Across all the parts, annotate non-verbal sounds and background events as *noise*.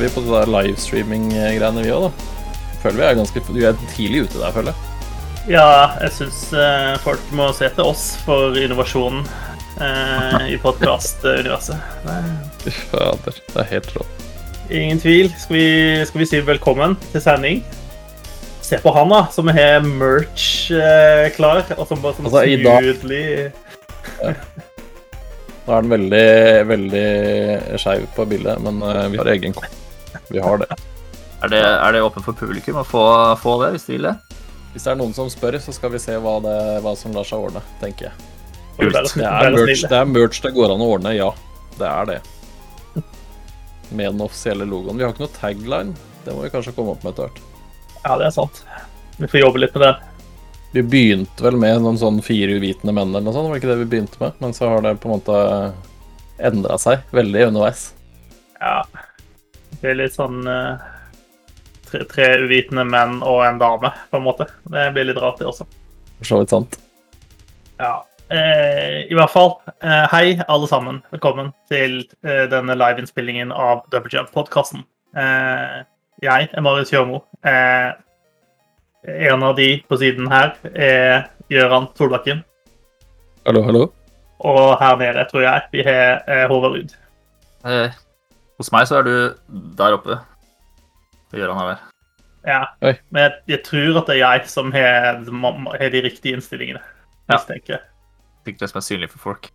er vi på det der livestreaming-greiene, vi òg, da. Føler vi er ganske Vi er tidlig ute der, føler jeg. Ja, jeg syns eh, folk må se til oss for innovasjonen eh, i podkast-universet. Fy fader, det er helt rått. Ingen tvil. Skal vi, skal vi si velkommen til sending? Se på han, da, som har merch eh, klar. Og som bare sånn Altså, dag- Nå er den veldig, veldig skeiv på bildet, men eh, vi har egen kopp. Vi har det. Er det, er det åpent for publikum å få, få det, hvis de vil det? Hvis det er noen som spør, så skal vi se hva, det, hva som lar seg ordne, tenker jeg. Kult. Det er, merch, det er merch det går an å ordne, ja. Det er det. Med den offisielle logoen. Vi har ikke noe tagline. Det må vi kanskje komme opp med etter hvert. Ja, det er sant. Vi får jobbe litt med det. Vi begynte vel med noen sånn fire uvitende menn eller noe sånt, var det ikke det vi begynte med? Men så har det på en måte endra seg veldig underveis. Ja. Det er litt sånn eh, tre, tre uvitende menn og en dame, på en måte. Det blir litt rart, det også. For så vidt sant. Ja. Eh, I hvert fall, eh, hei alle sammen. Velkommen til eh, denne liveinnspillingen av Double Jump-podkasten. Eh, jeg er Marius Kjørmo. Eh, en av de på siden her er Gøran Solbakken. Hallo, hallo? Og her nede tror jeg vi har Håvard Ruud. Eh, hos meg så er du der oppe. Det gjør han her. Ja. Oi. Men jeg, jeg tror at det er jeg som har har de riktige innstillingene. Ja. Mistenker jeg. tenker det som er synlig for folk.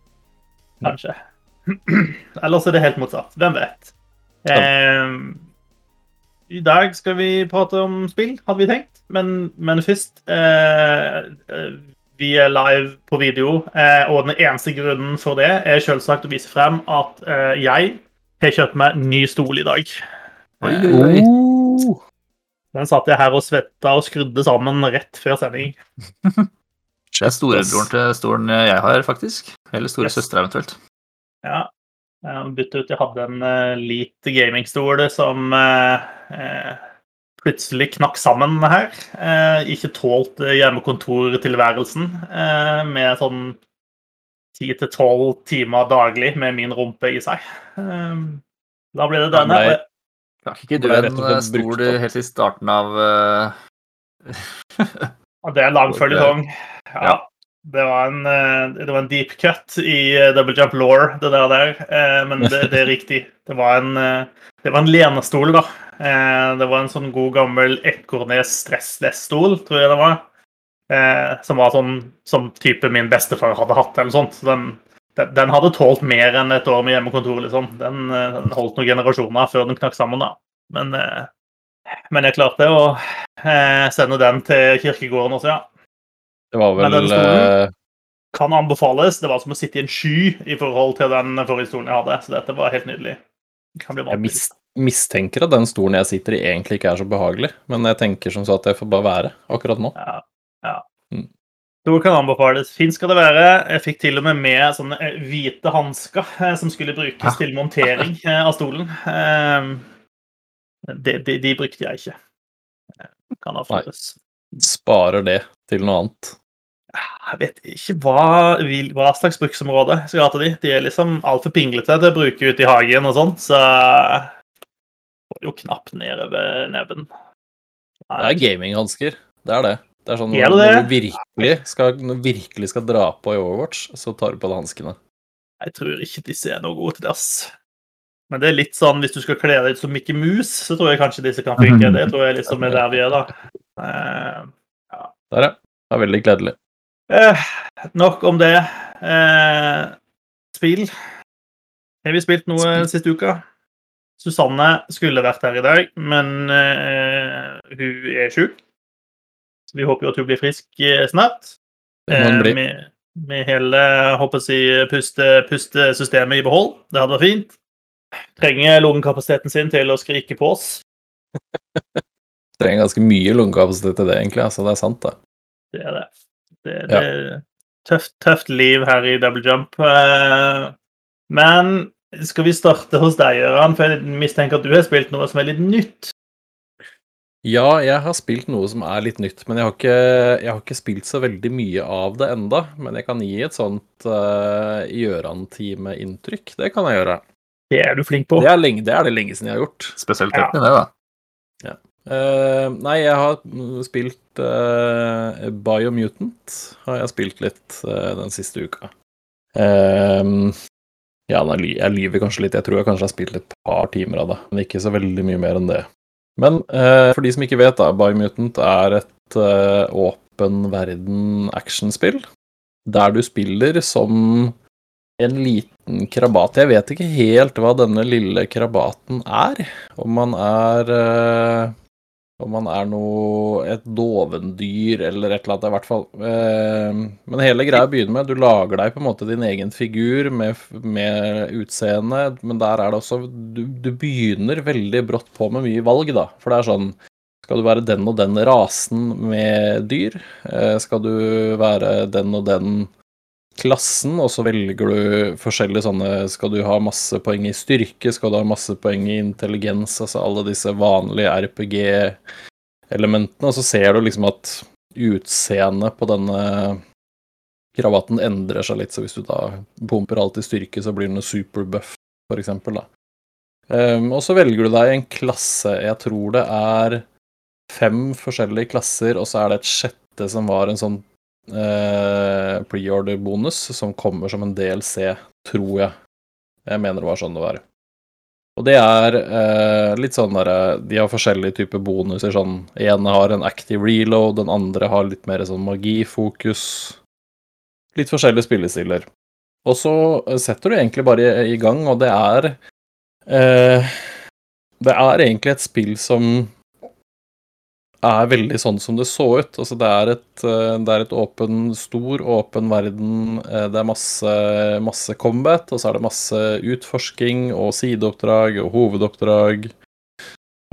Kanskje. *clears throat* Ellers er det helt motsatt. Hvem vet? Eh, I dag skal vi prate om spill, hadde vi tenkt. Men, men først eh, eh, Vi er live på video, eh, og den eneste grunnen for det er selvsagt å vise frem at eh, jeg har kjøpt meg ny stol i dag. Oi, Eh, oi. Oh. Den satt jeg her og svetta og skrudde sammen rett før sending. Det er storebroren til stolen jeg har, faktisk. Eller Yes. storesøster eventuelt. Ja. Jeg bytte ut. Jeg hadde en uh, lite gamingstol som uh, uh, plutselig knakk sammen her. Eh, ikke tålt eh, hjemmekontortilværelsen eh, med sånn 10-12 timer daglig med min rumpe i seg. Eh, da ble det denne. Rakk ikke du en eh, stol helt i starten av eh, *laughs* det er en lang føljetong. Ja. Ja. Det var, en, eh, det var en deep cut i Double Jump Law, det der. der. Eh, Men det, det er riktig. Det var en, det var en lenestol, da. Eh, Det var en sånn god gammel Ekornes stressless-stol, tror jeg det var. Eh, Som var sånn som type min bestefar hadde hatt, eller sånt. Så den, den, den hadde tålt mer enn et år med hjemmekontor, liksom. Den, eh, den holdt noen generasjoner før den knakk sammen, da. Men, eh, men jeg klarte å eh, sende den til kirkegården også, ja Det var Men den vel stolen? eh, kan anbefales. Det var som å sitte i en sky i forhold til den forrige stolen jeg hadde. Så dette var helt nydelig. Kan bli Jeg mis mistenker at den stolen jeg sitter i, egentlig ikke er så behagelig. Men jeg tenker som så at jeg får bare være akkurat nå. Ja. Ja. Mm. Stor kan anbefales. Fint skal det være. Jeg fikk til og med med sånne eh, hvite hansker eh, som skulle brukes til montering *laughs* eh, av stolen. Eh, De, de, de brukte jeg ikke. Kan avføres. Sparer det til noe annet. Jeg vet ikke hva, hva slags bruksområde jeg skal ha til de. De er liksom altfor pinglete til å bruke ute i hagen og sånn, så får jo knapt nedover neven. Det er gaminghansker. Det er det. Det er sånn det når, du virkelig skal, når du virkelig skal dra på i Overwatch, så tar du på deg hanskene. Jeg tror ikke disse er noe gode til det, ass. Men det er litt sånn, hvis du skal kle deg ut som Mickey Mouse, så tror jeg kanskje disse kan funke. Det tror jeg liksom er der vi er, da. Eh, Der, ja. Det er veldig gledelig. Eh, nok om det. Eh, spill. Har vi spilt noe Spill. siste uka? Susanne skulle vært her i dag, men eh, hun er sjuk. Vi håper jo at hun blir frisk eh, snart. Eh, bli. med, med hele håper jeg, puste, pustesystemet i behold. Det hadde vært fint. Trenger lungekapasiteten sin til å skrike på oss. *laughs* Trenger ganske mye lungekapasitet til det, egentlig. Altså, det er sant, det. Det er det. Det, det er tøft, tøft liv her i double jump. Eh, Men skal vi starte hos deg, Gøran? For jeg mistenker at du har spilt noe som er litt nytt. Ja, jeg har spilt noe som er litt nytt, men jeg har ikke, jeg har ikke spilt så veldig mye av det enda. Men jeg kan gi et sånt uh, Gjøran-time-inntrykk. Det kan jeg gjøre. Det er du flink på. Det er, lenge, det er det lenge siden jeg har gjort. Spesielt Ja. Det, da. Eh, nei, jeg har spilt uh, Biomutant. Har jeg spilt litt uh, den siste uka. Uh, ja, jeg lyver kanskje litt. Jeg tror jeg kanskje har spilt et par timer av det, men ikke så veldig mye mer enn det. Men eh, for de som ikke vet, da, Biomutant er et eh, åpen verden actionspill. Der du spiller som en liten krabat. Jeg vet ikke helt hva denne lille krabaten er. Om man er eh, Om man er noe Et dovendyr eller et eller annet, i hvert fall. Eh, men hele greia begynner med Du lager deg på en måte din egen figur med, med utseende, men der er det også du, du begynner veldig brått på med mye valg, da. For det er sånn Skal du være den og den rasen med dyr? Eh, skal du være den og den klassen, og så velger du forskjellige sånne Skal du ha masse poeng i styrke? Skal du ha masse poeng i intelligens? Altså alle disse vanlige RPG-elementene. Og så ser du liksom at utseendet på denne kravaten endrer seg litt, så hvis du da pumper alt i styrke, så blir den superbuff, for eksempel, da. Um, og så velger du deg en klasse. Jeg tror det er fem forskjellige klasser, og så er det et sjette som var en sånn eh, preorder-bonus som kommer som en DLC, tror jeg. Jeg mener det var sånn det var. Og det er eh, litt sånn derre De har forskjellige typer bonuser. Sånn ene har en active reload, den andre har litt mer sånn magifokus. Litt forskjellige spillestiler. Og så eh, setter du egentlig bare i, i gang, og det er eh, Det er egentlig et spill som er veldig sånn som det så ut. Altså det er et, eh, det er et åpen, stor, åpen verden. eh, Det er masse, masse combat, og så er det masse utforsking og sideoppdrag og hovedoppdrag.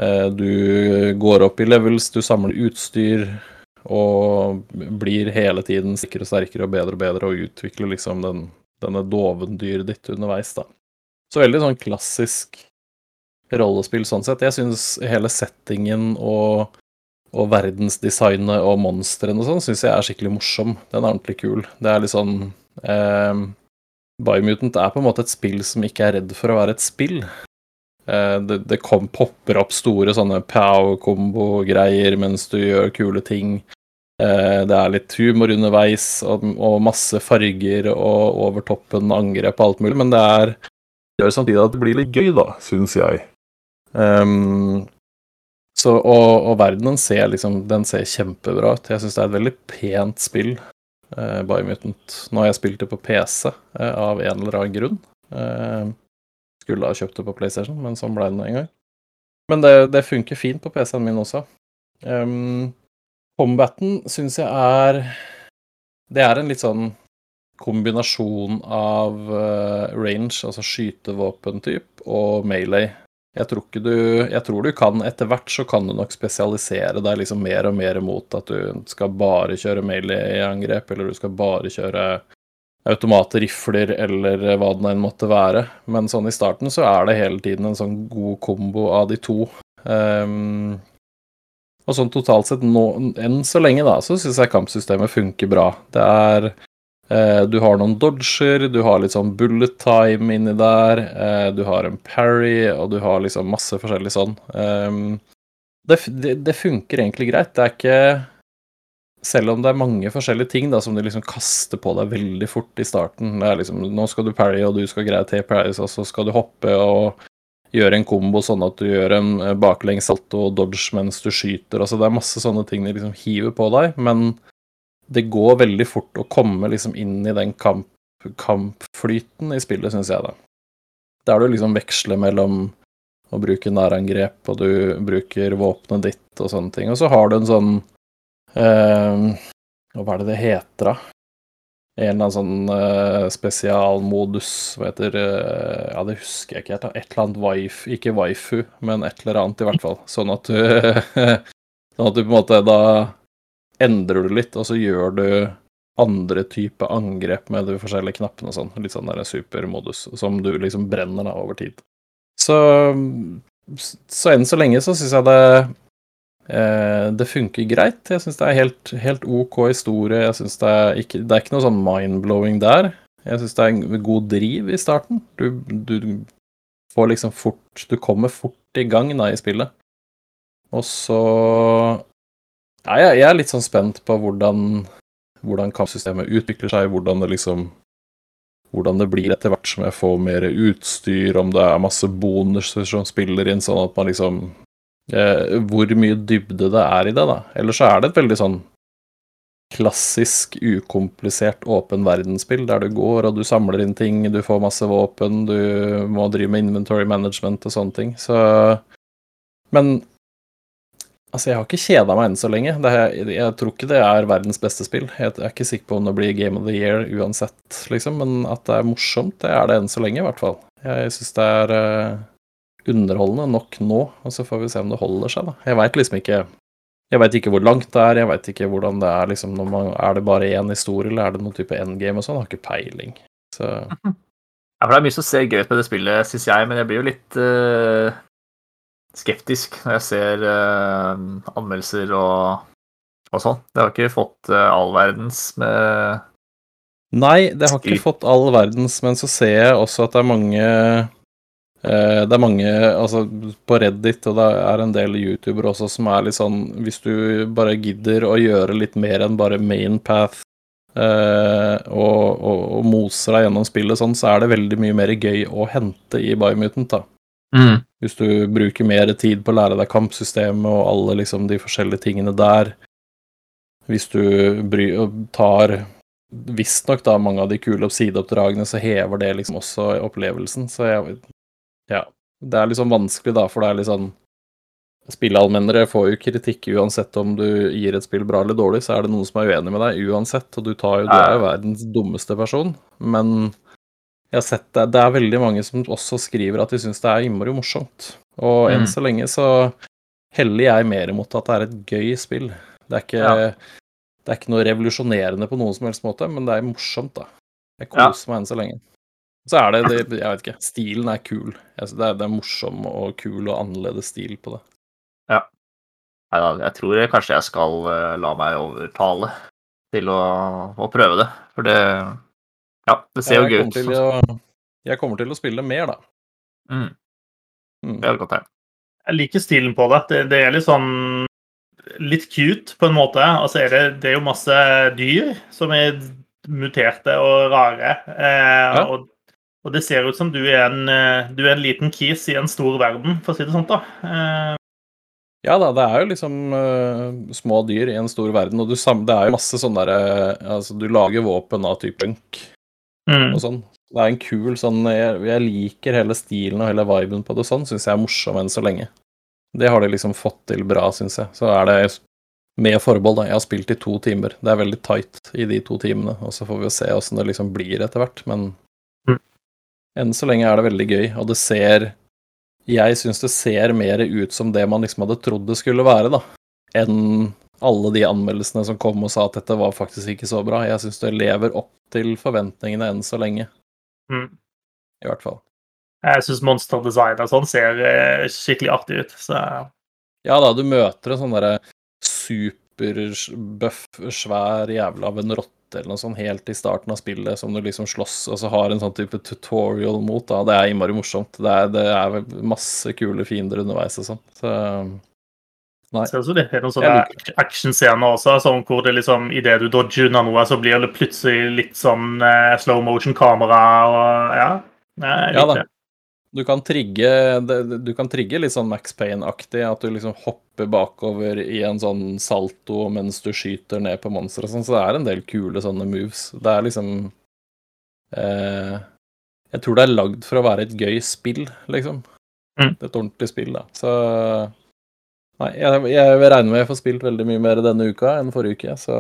Eh, Du går opp i levels, du samler utstyr og blir hele tiden sikre og sterkere og bedre og bedre og utvikler liksom den, denne dovendyret ditt underveis, da. Så veldig sånn klassisk rollespill sånn sett. Jeg syns hele settingen og og verdensdesignet og monstrene og sånn syns jeg er skikkelig morsom. Den er ordentlig kul. Det er litt sånn eh, Biomutant er på en måte et spill som ikke er redd for å være et spill. Eh, det det kom, popper opp store sånne pow-kombo-greier mens du gjør kule ting. Eh, det er litt humor underveis og, og masse farger og over toppen angrep og alt mulig, men det er det gjør samtidig at det blir litt gøy, da, syns jeg. Ehm, så, og, og verdenen ser liksom ser kjempebra ut. Jeg syns det er et veldig pent spill, uh, Biomutant. Nå har jeg spilt det på PC eh, av en eller annen grunn. Eh, skulle ha kjøpt det på PlayStation, men sånn ble det nå en gang. Men det, det funker fint på PC-en min også. Um, combaten syns jeg er Det er en litt sånn kombinasjon av range, altså skytevåpentyp, og melee. Jeg tror, du, jeg tror du kan Etter hvert så kan du nok spesialisere deg liksom mer og mer mot at du skal bare kjøre melee-angrep, eller du skal bare kjøre automatrifler, eller hva det enn måtte være. Men sånn i starten så er det hele tiden en sånn god kombo av de to. Um, og sånn totalt sett nå, enn så lenge, da, så syns jeg kampsystemet funker bra. Det er Du har noen dodger, du har litt sånn bullet time inni der, eh, du har en parry, og du har liksom masse forskjellig sånn. Ehm, det, det, det funker egentlig greit. Det er ikke Selv om det er mange forskjellige ting da, som du liksom kaster på deg veldig fort i starten. Det er liksom, Nå skal du parry, og du skal greie t-parries, og så skal du hoppe og gjøre en kombo sånn at du gjør en eh, baklengs salto og dodge mens du skyter. Altså, det er masse sånne ting de liksom hiver på deg, men det går veldig fort å komme liksom inn i den kamp, kampflyten i spillet, syns jeg, da. Der du liksom veksler mellom å bruke nærangrep, og du bruker våpenet ditt og sånne ting. Og så har du en sånn eh, Hva er det det heter, da? En eller annen sånn eh, spesialmodus, hva heter eh, Ja, det husker jeg ikke helt. Et eller annet wife, ikke waifu, men et eller annet i hvert fall. Sånn at du *laughs* Sånn at du på en måte da endrer du litt, og så gjør du andre type angrep med de forskjellige knappene og sånn. Litt sånn der supermodus som du liksom brenner da over tid. Så, så enn så lenge så syns jeg det eh, det funker greit. Jeg syns det er helt, helt OK historie. Jeg synes det, er ikke, det er ikke noe sånn mind-blowing der. Jeg syns det er en god driv i starten. Du, du får liksom fort Du kommer fort i gang da i spillet. Og så ja, jeg, jeg er litt sånn spent på hvordan, hvordan kampsystemet utvikler seg, hvordan det liksom hvordan det blir etter hvert som jeg får mer utstyr, om det er masse bonuser som spiller inn, sånn at man liksom eh, Hvor mye dybde det er i det, da. Eller så er det et veldig sånn klassisk, ukomplisert åpen verdensspill, der du går og du samler inn ting, du får masse våpen, du må drive med inventory management og sånne ting. Så Men altså, jeg har ikke kjeda meg enn så lenge. Er, jeg tror ikke det er verdens beste spill. Jeg er ikke sikker på om det blir Game of the Year uansett, liksom, men at det er morsomt, det er det enn så lenge, i hvert fall. Jeg syns det er uh, underholdende nok nå, og så får vi se om det holder seg, da. Jeg veit liksom ikke jeg veit ikke hvor langt det er, jeg veit ikke hvordan det er liksom når man, Er det bare én historie, eller er det noen type endgame og sånn? Jeg har ikke peiling. Så *laughs* Ja, for det er mye som ser gøy ut med det spillet, syns jeg, men jeg blir jo litt uh, skeptisk når jeg ser uh, anmeldelser og, og sånn. Det har ikke fått uh, all verdens med Nei, det har ikke fått all verdens, men så ser jeg også at det er mange det er mange altså på Reddit, og det er en del youtubere også som er litt sånn Hvis du bare gidder å gjøre litt mer enn bare main path eh, og, og, og, moser deg gjennom spillet sånn, så er det veldig mye mer gøy å hente i Biomutant, da. Mm. Hvis du bruker mer tid på å lære deg kampsystemet og alle liksom de forskjellige tingene der. Hvis du bry, tar Visstnok mange av de kule sideoppdragene, så hever det liksom også opplevelsen. Så jeg ja. Det er liksom vanskelig, da, for det er litt sånn Spilleanmeldere får jo kritikk uansett om du gir et spill bra eller dårlig, så er det noen som er uenig med deg uansett, og du, tar jo, du er jo verdens dummeste person. Men jeg har sett det, det er veldig mange som også skriver at de syns det er innmari morsomt. Og enn så lenge så heller jeg mer mot at det er et gøy spill. Det er ikke, Ja. det er ikke noe revolusjonerende på noen som helst måte, men det er morsomt, da. Jeg koser meg enn så lenge. Så er det, det Jeg vet ikke. Stilen er kul. Det, er, det er morsom og kul og annerledes stil på det. Nei da, jeg tror kanskje jeg skal eh, la meg overtale til å, å prøve det. For det Ja, det ser jo jeg gøy ut. å, jeg kommer til å spille mer, da. Mm, Mm. det er godt tegn. Jeg liker stilen på det. det. Det er litt sånn litt cute på en måte. Altså er det, det er jo masse dyr som er muterte og rare. Eh, Ja. og, og det ser ut som du er, en, eh, du er en liten kis i en stor verden, for å si det sånn. da. Eh, Ja da, det er jo liksom uh, små dyr i en stor verden, og du sam det er jo masse sånn derre Altså, du lager våpen av type punk mm. og sånn. Det er en kul sånn jeg, jeg liker hele stilen og hele viben på det sånn, syns jeg er morsom enn så lenge. Det har de liksom fått til bra, syns jeg. Så er det med forbehold, da. Jeg har spilt i to timer. Det er veldig tight i de to timene, og så får vi jo se åssen det liksom blir etter hvert, men Mm. enn så lenge er det veldig gøy, og det ser Jeg syns det ser mer ut som det man liksom hadde trodd det skulle være, da, enn alle de anmeldelsene som kom og sa at dette var faktisk ikke så bra. Jeg syns det lever opp til forventningene enn så lenge, Mm. i hvert fall. Jeg syns monsterdesign og sånn ser eh, skikkelig artig ut. Så Ja da, du møter en sånn derre superbøff, svær jævla av en rotte eller noe sånt helt i starten av spillet som du liksom slåss og så har en sånn type tutorial mot. da, Det er innmari morsomt. Det er, det er masse kule fiender underveis og sånn. Så Nei. ser ut det er noen sånne liker actionscener også, sånn hvor det liksom idet du dodger unna noe, så blir det plutselig litt sånn uh, slow motion-kamera og ja. Nei, Ja da. Du kan trigge, du kan trigge litt sånn Max Payne-aktig, at du liksom hopper bakover i en sånn salto mens du skyter ned på monstre og sånn, så det er en del kule sånne moves. Det er liksom eh, Jeg tror det er lagd for å være et gøy spill, liksom. Mm. Et ordentlig spill, da. Så Nei, jeg, jeg regner med jeg får spilt veldig mye mer denne uka enn forrige uke, så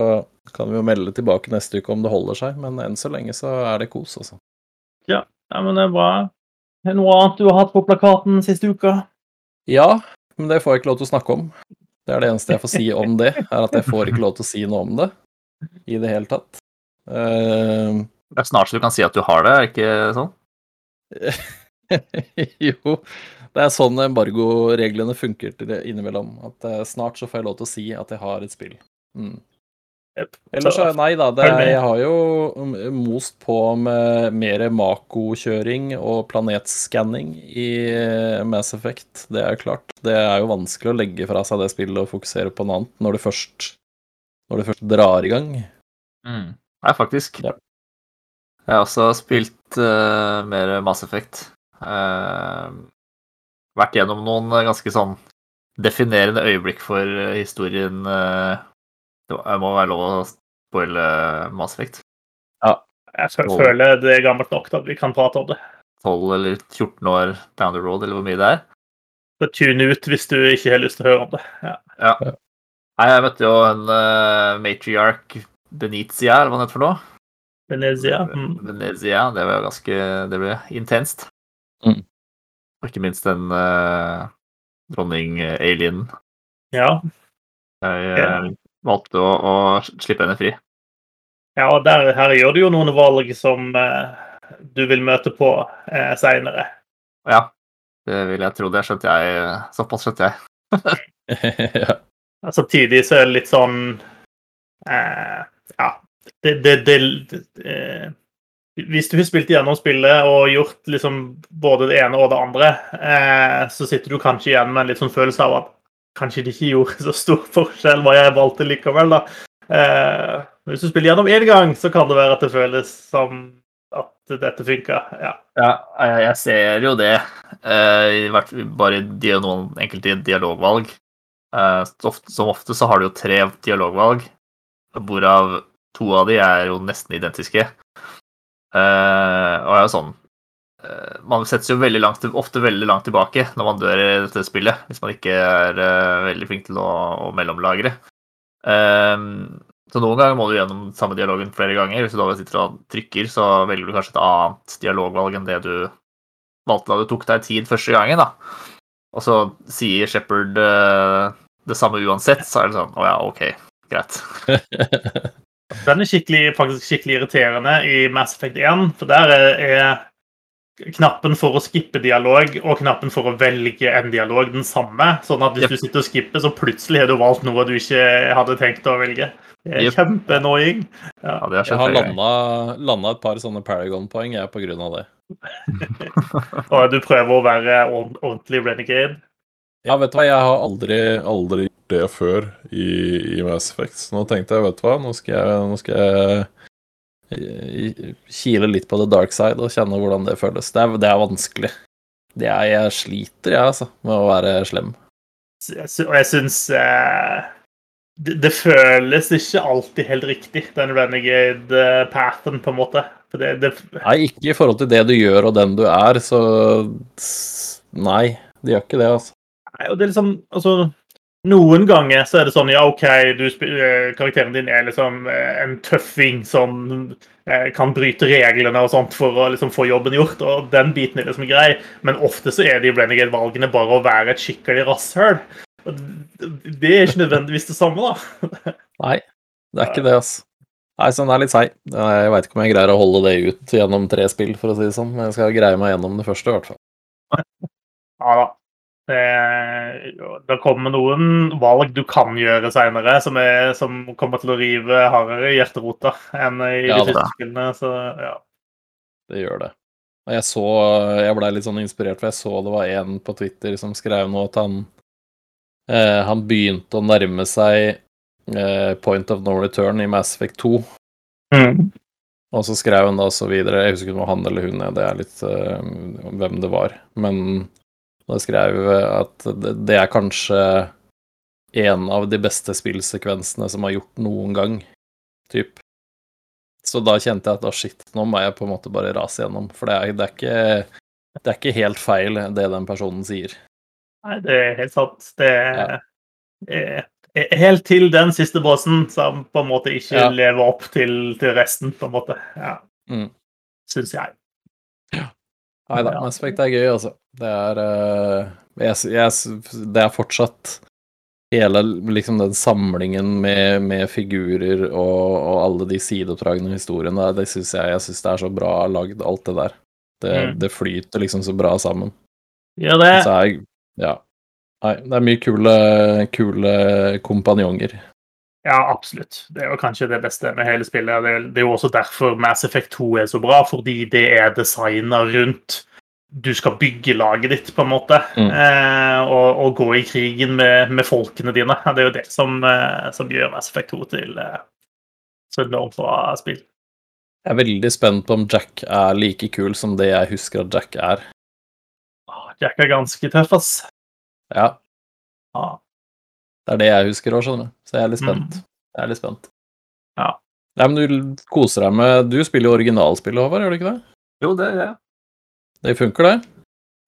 kan vi jo melde tilbake neste uke om det holder seg, men enn så lenge så er det kos, altså. Ja, men det er bra. Er det noe annet du har hatt på plakaten siste uka? Ja, men det får jeg ikke lov til å snakke om. Det er det eneste jeg får si om det, er at jeg får ikke lov til å si noe om det i det hele tatt. Uh, Det er snart så du kan si at du har det, er det ikke sånn? *laughs* jo, det er sånn embargoreglene funker innimellom. At eh, snart så får jeg lov til å si at jeg har et spill. Mm. Yep. Ellers Så- nei da. Det er, jeg har jo mm, most på med mer Mako-kjøring og planetskanning i eh, Mass Effect. Det er klart. Det er jo vanskelig å legge fra seg det spillet og fokusere på noe annet når du først, når du først drar i gang. Mm. Nei, faktisk. Ja. Jeg har også spilt uh, mer Mass Effect. Eh, vært gjennom noen eh, ganske sånn definerende øyeblikk for eh, historien. eh, det må- være lov å spoile Mass Effect. Jeg fø- føler det er gammelt nok til at vi kan prate om det. 12 eller 14 år down the road, eller hvor mye det er. Så tune ut hvis du ikke har lyst til å høre om det. Ja. Nei, jeg møtte jo en uh, matriarch Benizia, eller hva det heter for noe. Venezia. Mm. Venezia, det var jo ganske Det ble intenst. Mm. Og ikke minst den uh, dronning-alien. Ja. Jeg Ja. eh, valgte å, å slippe henne fri. ja, og der, her gjør du jo noen valg som eh, du vil møte på eh, seinere. Ja, det vil jeg tro. Det skjønte jeg. Såpass skjønte jeg. *laughs* ja. Samtidig så er det litt sånn eh, Ja, det, det, det, det eh, Hvis du har spilt gjennom spillet og gjort liksom både det ene og det andre, eh, så sitter du kanskje igjen med en litt sånn følelse av at kanskje det ikke gjorde så stor forskjell hva jeg valgte likevel, da. Eh, hvis du spiller gjennom én gang, så kan det være at det føles som at dette funka. Ja. Ja, jeg, ser jo det. eh, bare i noen enkelte dialogvalg. Eh, som ofte så har du jo tre dialogvalg, hvorav to av de er jo nesten identiske. Eh, og er jo sånn eh, Man settes jo veldig langt, ofte veldig langt tilbake når man dør i dette spillet, hvis man ikke er eh, veldig flink til å, å mellomlagre. Eh, så noen ganger må du gjennom samme dialogen flere ganger. Hvis du da sitter og trykker, så velger du kanskje et annet dialogvalg enn det du valgte da du tok deg tid første gangen. da. Og så sier Shepherd det samme uansett, så er det sånn Å ja, OK, greit. *laughs* Den er skikkelig, faktisk skikkelig irriterende i Mass Effect 1, for der er, er knappen for å skippe dialog og knappen for å velge en dialog den samme. Sånn at hvis Yep. du sitter og skipper, så plutselig har du valgt noe du ikke hadde tenkt å velge. Det er Yep. kjempeannoying. Ja, ja Jeg har landa, landa et par sånne Paragon-poeng jeg, på grunn av det. *laughs* Og du prøver å være ordentlig renegade. Ja, vet du hva, jeg har aldri, aldri gjort det før i, i Mass Effect. Så nå tenkte jeg, vet du hva, nå skal jeg, nå skal jeg eh, kile litt på the dark side og kjenne hvordan det føles. Det er, det er vanskelig. Det er, jeg sliter, jeg, altså, med å være slem. Og jeg syns eh, det, det føles ikke alltid helt riktig, den renegade-pathen, på en måte. Det, det, Nei, ikke i forhold til det du gjør og den du er, så Nei, det gjør ikke det, altså. Nei, og det er liksom Altså, noen ganger så er det sånn Ja, OK, du, eh, karakteren din er liksom eh, en tøffing som eh, kan bryte reglene og sånt for å liksom få jobben gjort, og den biten er liksom grei, men ofte så er de Renegade-valgene bare å være et skikkelig rasshøl. Det er ikke nødvendigvis det samme, da. *laughs* Nei, det er ikke det, altså. Nei, så den er litt seig. Jeg veit ikke om jeg greier å holde det ut gjennom tre spill, for å si det sånn. Men jeg skal greie meg gjennom det første, i hvert fall. Ja da. Det, det kommer noen valg du kan gjøre seinere, som, som kommer til å rive hardere i hjerterota enn i Ja, de første spillene. Så ja. Det gjør det. Og jeg så Jeg blei litt sånn inspirert, for jeg så det var en på Twitter som skrev noe at han eh, Han begynte å nærme seg eh, point of no return i Mass Effect 2. Mm. Og så skrev han da så videre Jeg husker ikke om det var han eller hun, det er litt eh, hvem det var. Men skrev jeg at det, er kanskje en av de beste spillsekvensene som har gjort noen gang, typ. Så da kjente jeg at å shit, nå må jeg på en måte bare rase gjennom. For det er, det er, ikke, det er ikke helt feil, det den personen sier. Nei, det er helt sant. Det Ja. er, er helt til den siste bossen som på en måte ikke Ja. lever opp til, til resten, på en måte. Ja. Mm. Syns jeg. Nei da, Aspect er gøy, altså. Det er eh, jeg, jeg, Det er fortsatt hele liksom den samlingen med, med figurer og, og alle de sideoppdragene og historiene, det, syns jeg, jeg synes det er så bra lagd, alt det der. Det, Mm. det flyter liksom så bra sammen. Ja, det. Så er, ja. Nei, det er mye kule, kule kompanjonger. Ja, absolutt. Det er jo kanskje det beste med hele spillet. Det det er jo også derfor Mass Effect 2 er så bra, fordi det er designa rundt du skal bygge laget ditt, på en måte, Mm. eh, og, og gå i krigen med, med folkene dine. Det er jo det som, eh, som gjør Mass Effect 2 til eh, så enormt bra spill. Jeg er veldig spent på om Jack er like kul som det jeg husker at Jack er. Jack er ganske tøff, ass. Ja, Ja. det er det jeg husker òg, skjønner du. Så jeg er litt spent. Jeg er litt spent. Ja. Nei, men du koser deg med Du spiller jo originalspillet, Håvard, gjør du ikke det? Jo, det gjør jeg. Det funker, det?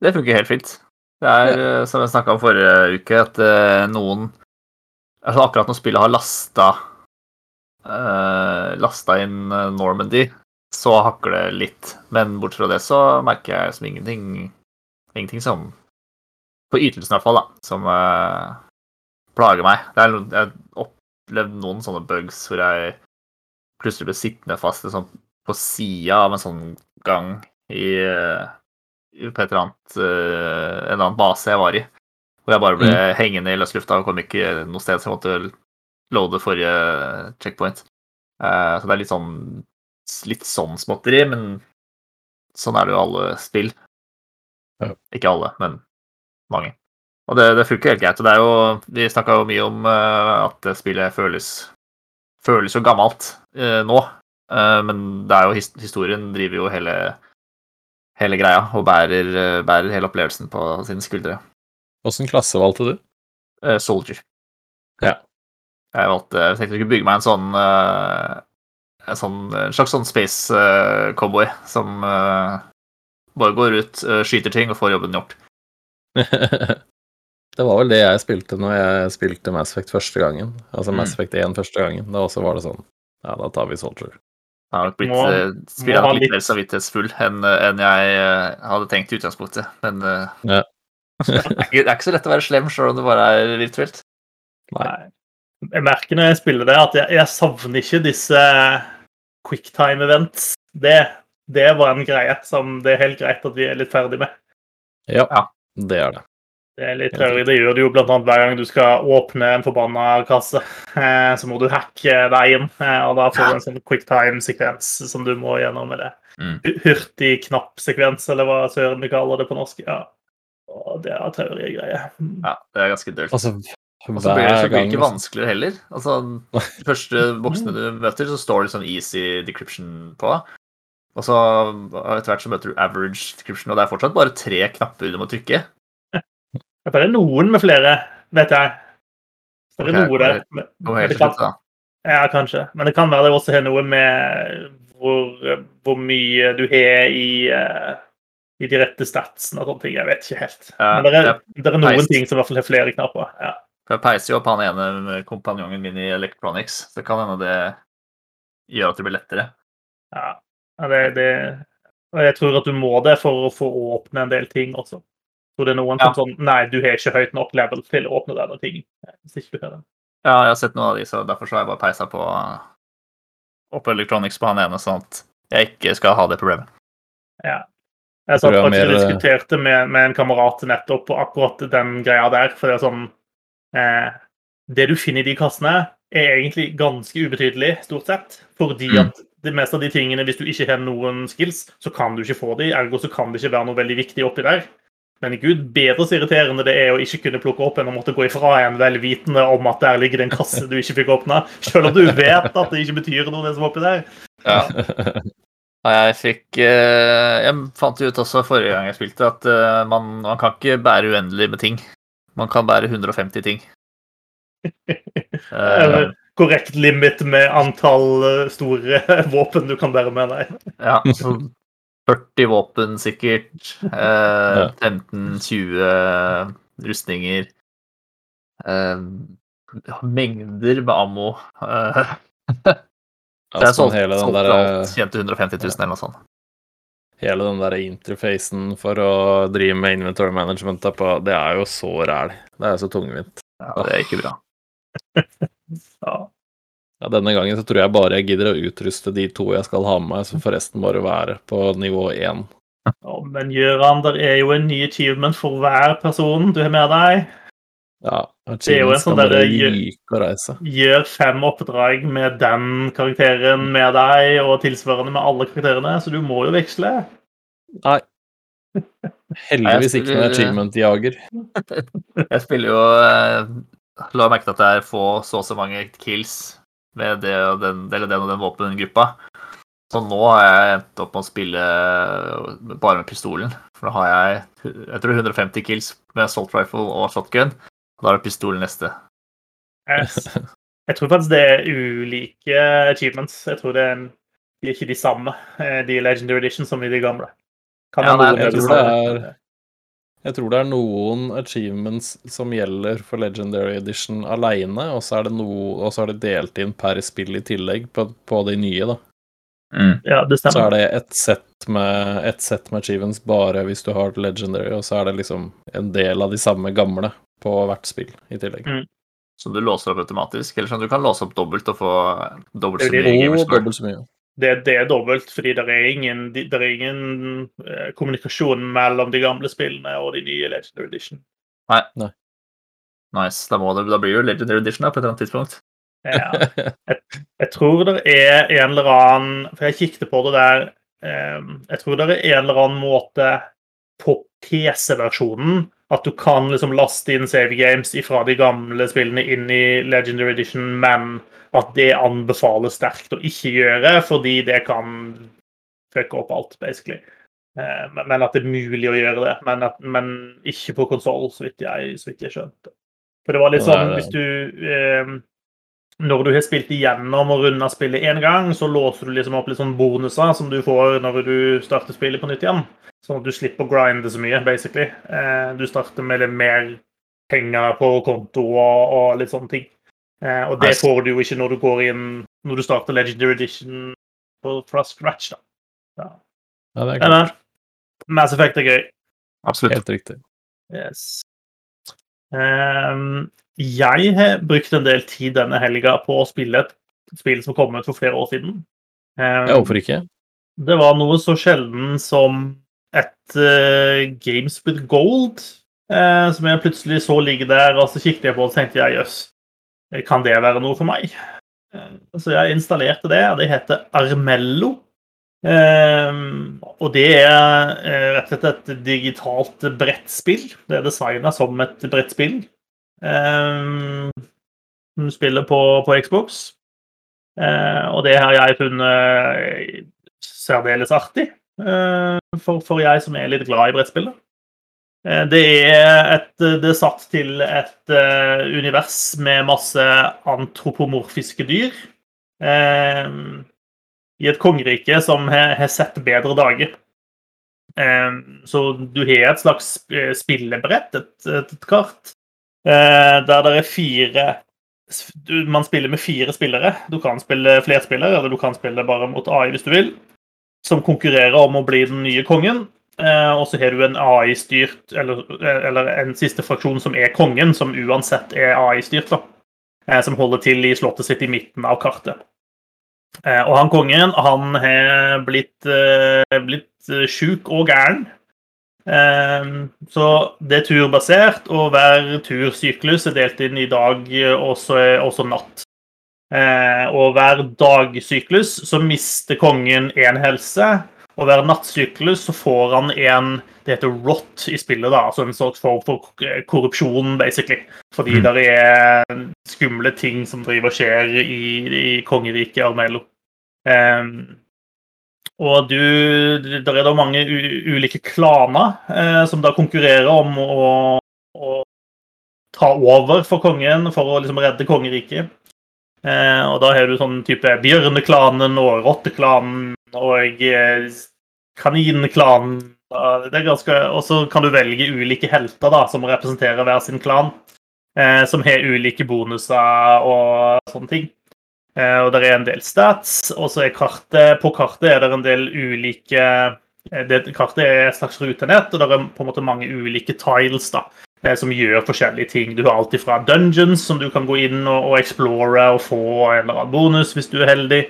Det funker helt fint. Det er, ja. som jeg snakka om forrige uke, at eh, noen altså Akkurat når spillet har lasta uh, Lasta inn eh, Normandy, så hakker det litt. Men bortsett fra det så merker jeg som ingenting Ingenting som På ytelsen i hvert fall, da, som uh, plager meg. Det er, jeg har opplevd noen sånne bugs hvor jeg plutselig ble sittende fast sånn, på sida av en sånn gang i eh, på et eller annet, eh, en eller annen base jeg var i. Hvor jeg bare ble hengende i løslufta og kom ikke noe sted, så jeg måtte loade forrige checkpoint. Uh, så det er litt sånn litt sånn småtteri, men sånn er det jo alle spill. Ja. Ikke alle, men mange. Og det, det funker helt greit. Og det er jo, vi snakka jo mye om uh, at spillet føles, føles jo gammelt uh, nå. Men det er jo historien driver jo hele hele greia og bærer, eh, bærer hele opplevelsen på sine skuldre. Åssen klasse valgte du? Eh, Soldier. Ja. Jeg valgte jeg tenkte jeg skulle bygge meg en sånn uh, en, sånn, en slags sånn space eh, cowboy som bare går ut, skyter ting og får jobben gjort. *laughs* det var vel det jeg spilte når jeg spilte Mass Effect første gangen. Altså Mm. Mass Effect 1 første gangen. Da også var det sånn Ja, da tar vi Soldier. Jeg har nok blitt, Må- eh, må ha litt mer samvittighetsfull enn enn jeg eh, hadde tenkt i utgangspunktet. Men eh, Ja. *laughs* det, er ikke, det er ikke så lett å være slem sjøl om det bare er virtuelt. Nei. Jeg merker når jeg spiller det, at jeg, jeg savner ikke disse quicktime events. Det, det var en greie som det er helt greit at vi er litt ferdig med. Ja, Ja. det er det. Det er litt traurig. Det gjør du jo annet hver gang du skal åpne en forbanna kasse. *laughs* Eh, så må du hacke deg inn, eh, og da får du en sånn quicktime-sekvens som du må gjennom med det. Mm. Hu- Hurtigknapp-sekvens, eller hva søren vi kaller det på norsk. Ja. Og det er traurige greier. Ja, det er ganske dølt. Altså, Og så blir det, så gang ikke vanskeligere heller. Altså, *laughs* de første boksene du møter, så står det sånn easy decryption på. Og så etter hvert så møter du average decryption, og det er fortsatt bare tre knapper du må trykke. Det er noen med flere, vet jeg. Det er okay, noe der. Men, men det kan, ja, kanskje. Men det kan være det også har noe med hvor, hvor mye du har i, uh, i de rette statsene og sånne ting. Jeg vet ikke helt. Men det er, det er noen ting som i hvert fall har flere knapper. Ja. Jeg peiser jo opp han ene kompanjongen min i Electronics, så det kan hende det gjør at det blir lettere. Ja, ja, det, det, og jeg tror at du må det for å få åpne en del ting også. Så det er noen Ja. som sånn Nei, du har ikke høyt nok level til å åpne denne ting. Hvis ikke du har det. Ja, jeg har sett noen av de, så derfor så har jeg bare peisa på opp Electronics på han ene, sånn at jeg ikke skal ha det problemet. Ja. Jeg satt faktisk og mer- diskuterte med, med en kamerat nettopp på akkurat den greia der. For det er sånn eh, Det du finner i de kassene, er egentlig ganske ubetydelig, stort sett. Fordi Mm. at det meste av de tingene, hvis du ikke har noen skills, så kan du ikke få de. Ergo så kan det ikke være noe veldig viktig oppi der. Men gud, bedre så irriterende det er å ikke kunne plukke opp enn å måtte gå ifra en vel vitende om at der ligger det en kasse du ikke fikk åpna. Selv om du vet at det ikke betyr noe, det som er oppi der. Ja. Jeg fikk eh, Jeg fant ut også forrige gang jeg spilte, at eh, man, man kan ikke bære uendelig med ting. Man kan bære 150 ting. *laughs* Eller korrekt limit med antall store *laughs* våpen du kan bære med deg. ja, så 40 våpen sikkert. Eh, 15-20 rustninger. Eh, mengder med ammo. Eh, det er solgte, hele den der, alt. 150 000 eller noe sånt. hele den der interfacen for å drive med inventory management på, det er jo så ræl. Det er så tungvint. Ja, det er ikke bra. *laughs* Ja. Ja, denne gangen så tror jeg bare jeg gidder å utruste de to jeg skal ha med meg, så får resten bare være på nivå én. Ja, men Gøran, det er jo en ny achievement for hver person du har med deg. Ja, Det er jo en sånn bare derre- ryke og reise. Gjør fem oppdrag med den karakteren med deg, og tilsvarende med alle karakterene, så du må jo veksle. Nei. *laughs* Heldigvis ikke noen achievement-jager. *laughs* Jeg spiller jo eh, La merke til at det er få så og så mange kills med det og den, eller den og den våpengruppa. Så nå har jeg endt opp med å spille bare med pistolen. For da har jeg jeg tror 150 kills med assault rifle og shotgun. Og da er det pistolen neste. Yes. *laughs* Jeg tror faktisk det er ulike achievements. Jeg tror det er, de er ikke de samme, eh, de Legendary Edition, som i de gamle. Kan Ja, nei, jeg er tror det samme. Jeg tror det er noen achievements som gjelder for Legendary Edition aleine, og så er det noe, og så er det delt inn per spill i tillegg på, på de nye, da. Ja, det Så er det et sett med, et set med achievements bare hvis du har Legendary, og så er det liksom en del av de samme gamle på hvert spill i tillegg. Mm. Så du låser opp automatisk. Eller sånn du kan låse opp dobbelt og få dobbelt så mye Oh, dobbelt så mye. Det, det er dobbelt, fordi det er ingen, det er ingen eh, kommunikasjon mellom de gamle spillene og de nye Legendary Edition. Nice. Da, må det, da blir jo Legendary Edition da, på et eller annet tidspunkt. Ja. *laughs* Jeg tror det er en eller annen For jeg kikket på det der. eh, Jeg tror det er en eller annen måte på PC-versjonen at du kan liksom laste inn save games fra de gamle spillene inn i Legendary Edition, men at det anbefales sterkt å ikke gjøre, fordi det kan fucke opp alt, basically. Eh, Men at det er mulig å gjøre det, men, at, men ikke på konsoll, så så vidt jeg skjønte. For det var litt sånn hvis du eh, Når du har spilt igjennom og runda spillet én gang, så låser du liksom opp litt sånn bonuser som du får når du starter spillet på nytt igjen. Sånn at du slipper å grinde så mye, basically. Eh, Du starter med litt mer penger på konto og, og litt sånne ting. Eh, Og det Nice. får du jo ikke når du går inn når du starter Legendary Edition på, fra scratch, da. Ja. Ja, det er Men, klart. men Mass Effect er gøy. Absolutt. Helt riktig. Yes. Ehm, jeg har brukt en del tid denne helga på å spille et spill som kom ut for flere år siden. Ehm, Ja, hvorfor ikke? det var noe så sjelden som et uh, Games with Gold, uh, som jeg plutselig så ligge der, og så kikket jeg på det og tenkte jeg, jøss, kan det være noe for meg? Eh, så jeg installerte det, og det heter Armello. Ehm, og det er eh, rett og slett et digitalt brettspill. Det er designa som et brettspill. Du spiller på, på Xbox. Eh, og det har jeg funnet særdeles artig. eh, for, for jeg som er litt glad i brettspill. Eh, Det er, et, det er satt til et eh, univers med masse antropomorfiske dyr. eh, I et kongerike som har sett bedre dager. Eh, Så du har et slags eh, spillebrett, et, et, kart, eh, der det er fire Man spiller med fire spillere. Du kan spille flerspiller, eller du kan spille bare mot AI hvis du vil. Som konkurrerer om å bli den nye kongen. Eh, og så har du en AI-styrt, eller, eller en siste fraksjon som er kongen, som uansett er AI-styrt. Eh, som holder til i slottet sitt i midten av kartet. Eh, og han kongen han har blitt, blitt sjuk og gæren. Så det er turbasert, og hver tursyklus er delt inn i dag og så natt. Og hver dagsyklus så mister kongen én helse, og hver nattsyklus så får han en Det heter rot i spillet, da, altså en slags form for korrupsjon, basically. Fordi Mm. det er skumle ting som driver og skjer i, i kongeriket Armelo. Um, og du Det er da mange ulike klaner eh, som da konkurrerer om å, å ta over for kongen for å liksom redde kongeriket. Eh, og da har du sånn type bjørneklanen og rotteklanen og eh, kaninklanen. Det er ganske, og så kan du velge ulike helter da, som representerer hver sin klan. Eh, som har ulike bonuser og sånne ting. Eh, og det er en del stats, og så er kartet, på kartet er det en del ulike eh, det, Kartet er et slags rutenett, og det er på en måte mange ulike tiles da, eh, som gjør forskjellige ting. Du har alt fra dungeons, som du kan gå inn og, og explore og få en eller annen bonus hvis du er heldig,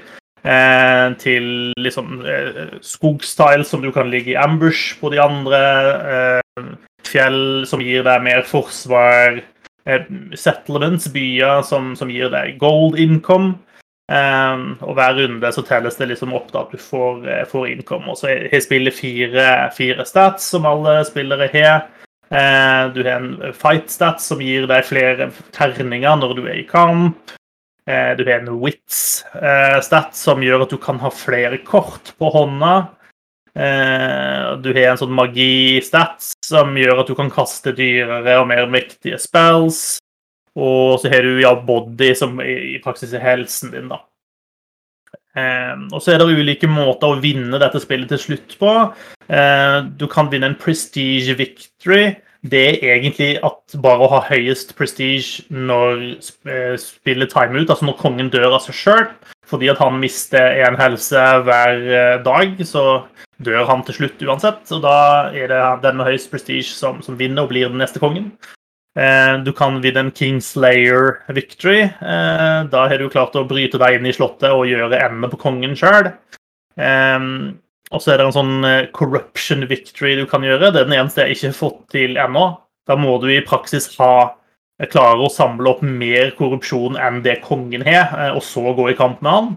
til liksom eh, skogstiles som du kan ligge i ambush på de andre, eh, fjell som gir deg mer forsvar, eh, settlements, byer, som, som gir deg gold income. Og hver runde så telles det liksom opp da at du får, eh, får income. Og så har spillet fire, fire stats som alle spillere har. Du har en fight stats som gir deg flere terninger når du er i kamp. Uh, du har en wits uh, stat som gjør at du kan ha flere kort på hånda. du har en sånn magi-stat som gjør at du kan kaste dyrere og mer mektige spells. Og så har du ja, body, som i praksis er helsen din, da. Um, og så er det ulike måter å vinne dette spillet til slutt på. Du kan vinne en prestige victory. Det er egentlig at bare å ha høyest prestige når eh, spillet timer ut, altså når kongen dør av seg sjøl, fordi at han mister en helse hver eh, dag, så dør han til slutt uansett. Og da er det den med høyest prestige som, som vinner og blir den neste kongen. Eh, du kan vinne en Kingslayer victory. Da har du klart å bryte deg inn i slottet og gjøre ende på kongen sjøl. Og så er det en sånn corruption victory du kan gjøre. Det er den eneste jeg ikke har fått til ennå. Da må du i praksis ha klare å samle opp mer korrupsjon enn det kongen har, og så gå i kamp med han.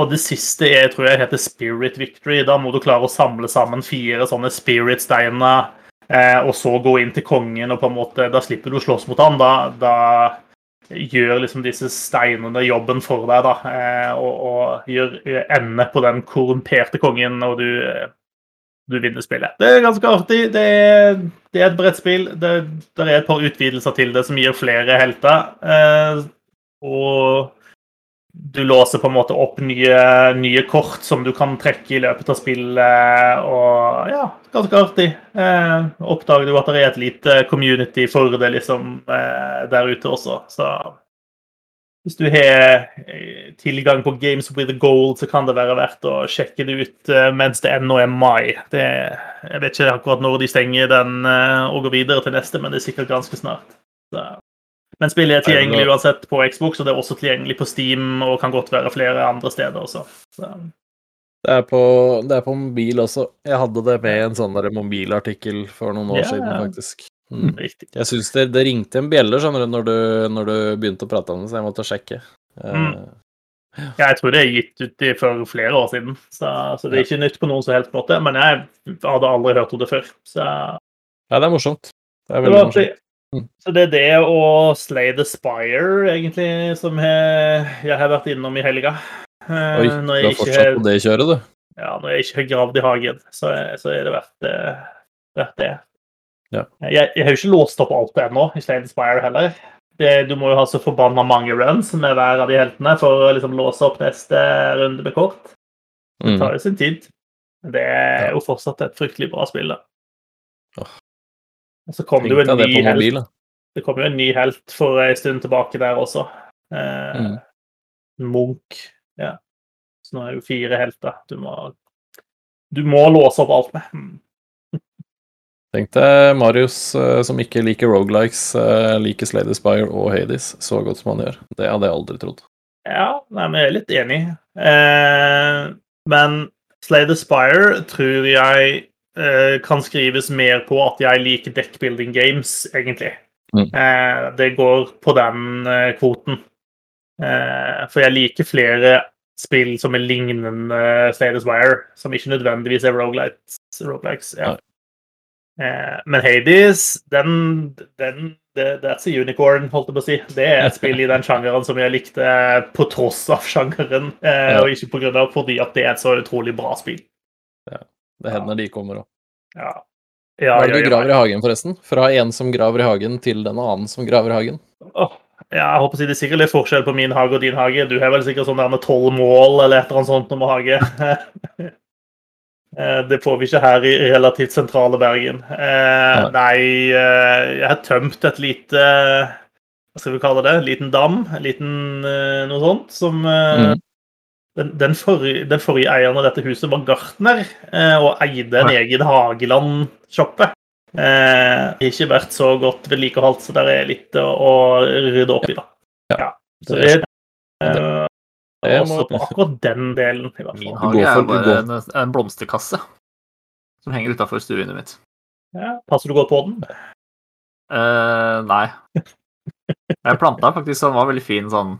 Og det siste er, tror jeg heter spirit victory. Da må du klare å samle sammen fire sånne spirit-steiner Eh, og så gå inn til kongen, og på en måte, da slipper du å slåss mot han. Da, da gjør liksom disse steinene jobben for deg, da. Eh, og, og, gjør ende på den korrumperte kongen, og du, du vinner spillet. Det er ganske artig. Det er, det er et brettspill. Det, det, er et par utvidelser til det som gir flere helter. Eh, og du låser på en måte opp nye, nye, kort som du kan trekke i løpet av spillet. Og ja, ganske artig. Eh, oppdager du at det er et lite community for det liksom eh, der ute også. Så hvis du har eh, tilgang på Games with Gold, så kan det være verdt å sjekke det ut eh, mens det ennå er mai. Det, jeg vet ikke akkurat når de stenger den eh, og går videre til neste, men det er sikkert ganske snart. Så. Men spillet er tilgjengelig uansett på Xbox, og det er også tilgjengelig på Steam og kan godt være flere andre steder også. Så. Det er, på, det er på mobil også. Jeg hadde det med en sånn mobilartikkel for noen år yeah. siden, faktisk. Mm. Jeg syns det, det, ringte en bjelle skjønner du når, du, når, du, begynte å prate om det, så jeg måtte sjekke. Mm. Uh, ja, jeg tror det er gitt ut for flere år siden, så, så det er ikke nytt på noen som helst måte. Men jeg hadde aldri hørt om det før, så Ja, det er morsomt. Det er veldig morsomt. Mm. Så det er det og Slay the Spire, egentlig, som jeg har vært innom i helga. Eh, Oi, du har fortsatt på det kjøret, du? Ja, når jeg ikke har gravd i hagen, så, så er det verdt, verdt det. Ja. Jeg, jeg, har jo ikke låst opp alt ennå i Slay the Spire heller. Det, du må jo ha så forbanna mange runs med hver av de heltene for å liksom låse opp neste runde med kort. Det tar jo sin tid. Det er jo fortsatt et fryktelig bra spill, da. Og så kom det jo en ny helt. Det kom jo en ny helt for en stund tilbake der også. Eh, mm. Munch. Ja. Så nå er det jo fire helter du må, du må låse opp alt med. Mm. Tenk deg Marius uh, som ikke liker Rogelikes, uh, liker Slade Spire og Hades så godt som han gjør. Det hadde jeg aldri trodd. Ja, nei, men jeg er litt enig. Eh, men Slade Spire tror jeg Eh, kan skrives mer på at jeg liker deckbuilding games, egentlig. Mm. Eh, det går på den eh, kvoten. For jeg liker flere spill som er lignende Status Wire, som ikke nødvendigvis er roguelikes. Ja. Men Hades, den, den That's a unicorn, holdt jeg på å si. Det er et spill i den sjangeren som jeg likte på tross av sjangeren, og ikke på grunn av fordi at det er et så utrolig bra spill. Det hender de kommer òg. Ja. Ja, Hva er det du graver i hagen, forresten? Fra en som graver i hagen, til den annen som graver i hagen? Oh, ja, jeg håper Det er sikkert litt forskjell på min hage og din hage. Du har vel sikkert sånn der tolv mål eller et eller annet sånt om hage. *laughs* Eh, det får vi ikke her i relativt sentrale Bergen. Eh, nei, eh, jeg har tømt et lite Hva skal vi kalle det? En liten dam? En liten noe sånt? Som mm den, den, forrige, den, forrige, eieren av dette huset var gartner eh, og eide en egen Hageland-sjoppe. Eh, ikke vært så godt vedlikeholdt, så der er litt å, å rydde opp i, da. Ja, så det, eh, det også på akkurat den delen, i hvert fall. Min hage er bare en, en blomsterkasse som henger utafor stuevinduet mitt. Ja, passer du godt på den? Eh, nei. *laughs* Jeg planta faktisk, så den var veldig fin sånn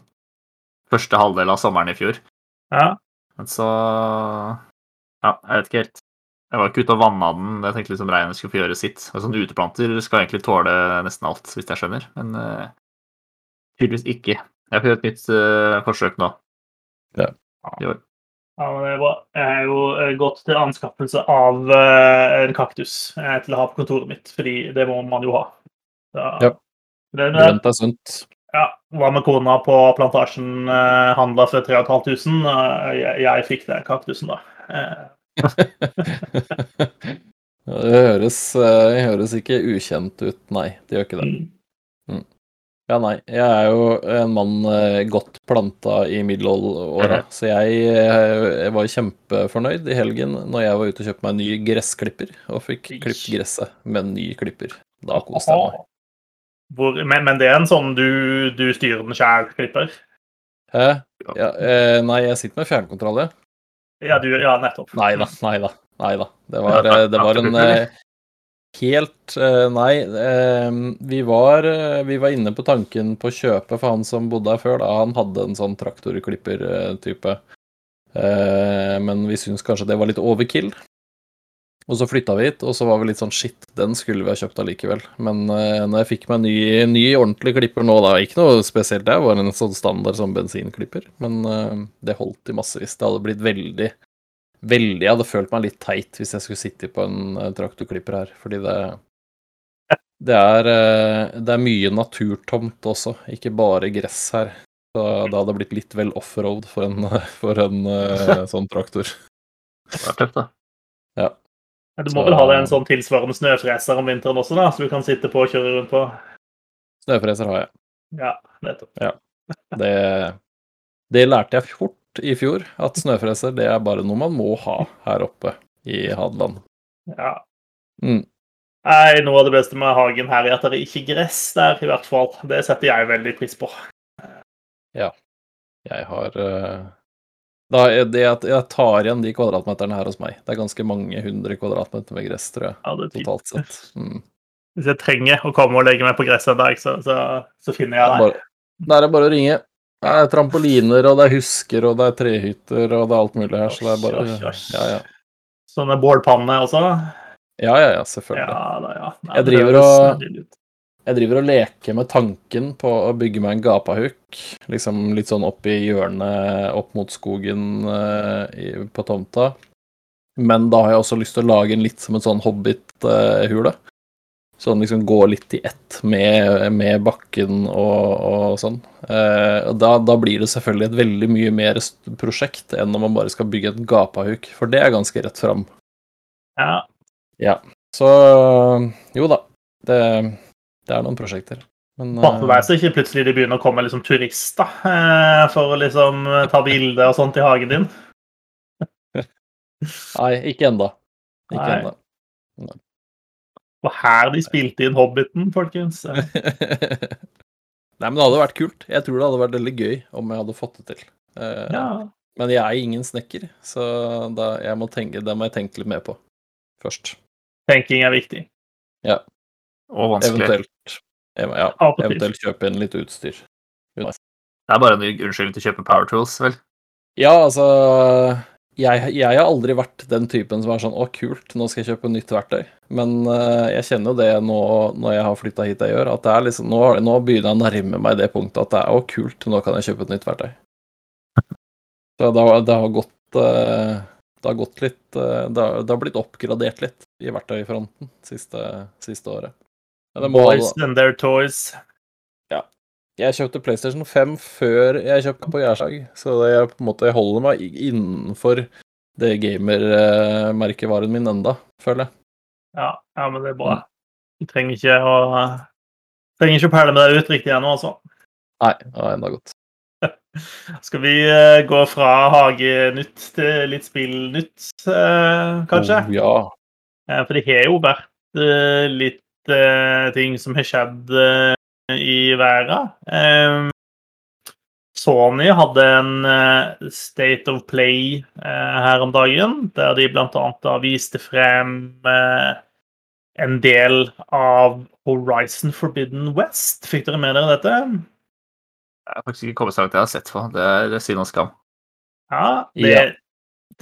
første halvdel av sommeren i fjor. Ja. Men så Ja, jeg vet ikke helt. Jeg var ikke ute og vanna den. Jeg tenkte liksom regnet skulle få gjøre sitt. Og sånne uteplanter skal egentlig tåle nesten alt, hvis jeg skjønner. Men uh, tydeligvis ikke. Jeg får gjøre et nytt uh, forsøk nå. Ja. I år. Ja, men det er bra. Jeg har jo eh, gått til anskaffelse av uh, en kaktus uh, til å ha på kontoret mitt, fordi det må man jo ha. Så, Ja. Det, det, Grønt er sunt. Ja, var med kona på plantasjen, eh, handla for 3500. Uh, jeg, jeg fikk den kaktusen, da. *laughs* Eh, Det høres, eh, det høres ikke ukjent ut, nei. Det gjør ikke det. mm. Ja, nei. Jeg er jo en mann eh, godt planta i middelåra, så jeg, eh, jeg var kjempefornøyd i helgen når jeg var ute og kjøpte meg en ny gressklipper, og fikk klippet gresset med en ny klipper. Da koste jeg meg. Hvor, men, men det er en sånn du, du styrer den sjæl, klipper? Hæ? Ja, eh, nei, jeg sitter med fjernkontroll, jeg. Ja, du, ja, nettopp. Nei da, nei da. Nei da. Det var, eh, det var en eh, helt eh, Nei, eh, vi var, vi var inne på tanken på å kjøpe for han som bodde her før. da, Han hadde en sånn traktorklipper-type. Eh, men vi syntes kanskje det var litt overkill. Og så flytta vi hit, og så var vi litt sånn shit, den skulle vi ha kjøpt allikevel. Men uh, når jeg fikk meg ny, ny ordentlig klipper nå, da, ikke noe spesielt, det var en sånn standard sånn bensinklipper, men uh, det holdt i massevis. Det hadde blitt veldig Veldig Jeg hadde følt meg litt teit hvis jeg skulle sitte på en uh, traktorklipper her, fordi det det er, det er mye naturtomt også, ikke bare gress her. Så det hadde blitt litt vel offroad for en, *laughs* for en sånn traktor. Det var tøft, da. Ja, Du må Så- vel ha deg en sånn tilsvarende snøfreser om vinteren også, da, så du kan sitte på og kjøre rundt på? Snøfreser har jeg. Ja, nettopp. Det, det lærte jeg fort i fjor, at snøfreser det er bare noe man må ha her oppe i Hadeland. Ja. Mm. Nei, Noe av det beste med hagen her er at det er ikke gress der, i hvert fall. Det setter jeg veldig pris på. Ja. Jeg har eh, da det at jeg tar igjen de kvadratmeterne her hos meg. Det er ganske mange hundre kvadratmeter med gress, tror jeg, Ja, det er fint. totalt sett. Mm. Hvis jeg trenger å komme og legge meg på gresset en dag, så, så, så finner jeg deg. da er det bare å ringe. Det er trampoliner, og det er husker, og det er trehytter, og det er alt mulig her, så det er bare. Ja, ja. Sånne bålpanne også? Ja, ja, ja, selvfølgelig. Ja da, ja. Nei, Jeg driver og-. Jeg driver og leker med tanken på å bygge meg en gapahuk. Liksom litt sånn opp i hjørnet opp mot skogen eh, på tomta. Men da har jeg også lyst til å lage en litt som en sånn hobbit-hule. Sånn liksom gå litt i ett med, med bakken og, og sånn. Eh, og da, da blir det selvfølgelig et veldig mye mer prosjekt enn når man bare skal bygge et gapahuk, for det er ganske rett fram. Ja. Så jo da, det, det er noen prosjekter. Men, Bare eh, meg så ikke plutselig det begynner å komme liksom turister eh, for å liksom ta bilder og sånt i hagen din. *laughs* Nei, ikke enda. Ikke Nei. enda. var her de spilte inn Hobbiten, folkens. Eh, *laughs* Nei, men det hadde vært kult. Jeg tror det hadde vært veldig gøy om jeg hadde fått det til. Eh, Ja. Men jeg er ingen snekker, så da, jeg må tenke, det må jeg tenke litt mer på først. Tenking er viktig. Og vanskelig. Eventuelt, ja, eventuelt kjøpe inn litt utstyr. Det er bare en unnskyldning til å kjøpe Power Tools, vel? Ja, altså jeg, jeg har aldri vært den typen som er sånn 'Å, kult, nå skal jeg kjøpe nytt verktøy'. Men uh, jeg kjenner jo det nå når jeg har flytta hit jeg gjør, at det er liksom, nå, nå begynner jeg å nærme meg det punktet at det er 'Å, kult, nå kan jeg kjøpe et nytt verktøy'. *laughs* Så det har, det har gått uh, Det har gått litt uh, det, har, det har blitt oppgradert litt i verktøyfronten siste, siste året. Boys and their toys. Ja. jeg kjøpte PlayStation 5 før jeg kjøpte på Gjerslag, så det jeg på en måte holder meg innenfor det gamermerkevaren min enda, føler jeg. Ja, ja, men det er bra. Du trenger ikke å trenger ikke å perle med deg ut riktig ennå, altså. Nei, det var enda godt. *laughs* Skal vi eh, gå fra hagenytt til litt spillnytt, eh, kanskje? Oh, ja. Eh, For det har jo vært litt ting som har skjedd eh, i verden. Eh, Sony hadde en eh, State of Play eh, her om dagen, der de bl.a. viste frem eh, en del av Horizon Forbidden West. Fikk dere med dere dette? Jeg har faktisk ikke kommet så langt jeg har sett på. Det er synd og skam. Ja, det, Ja.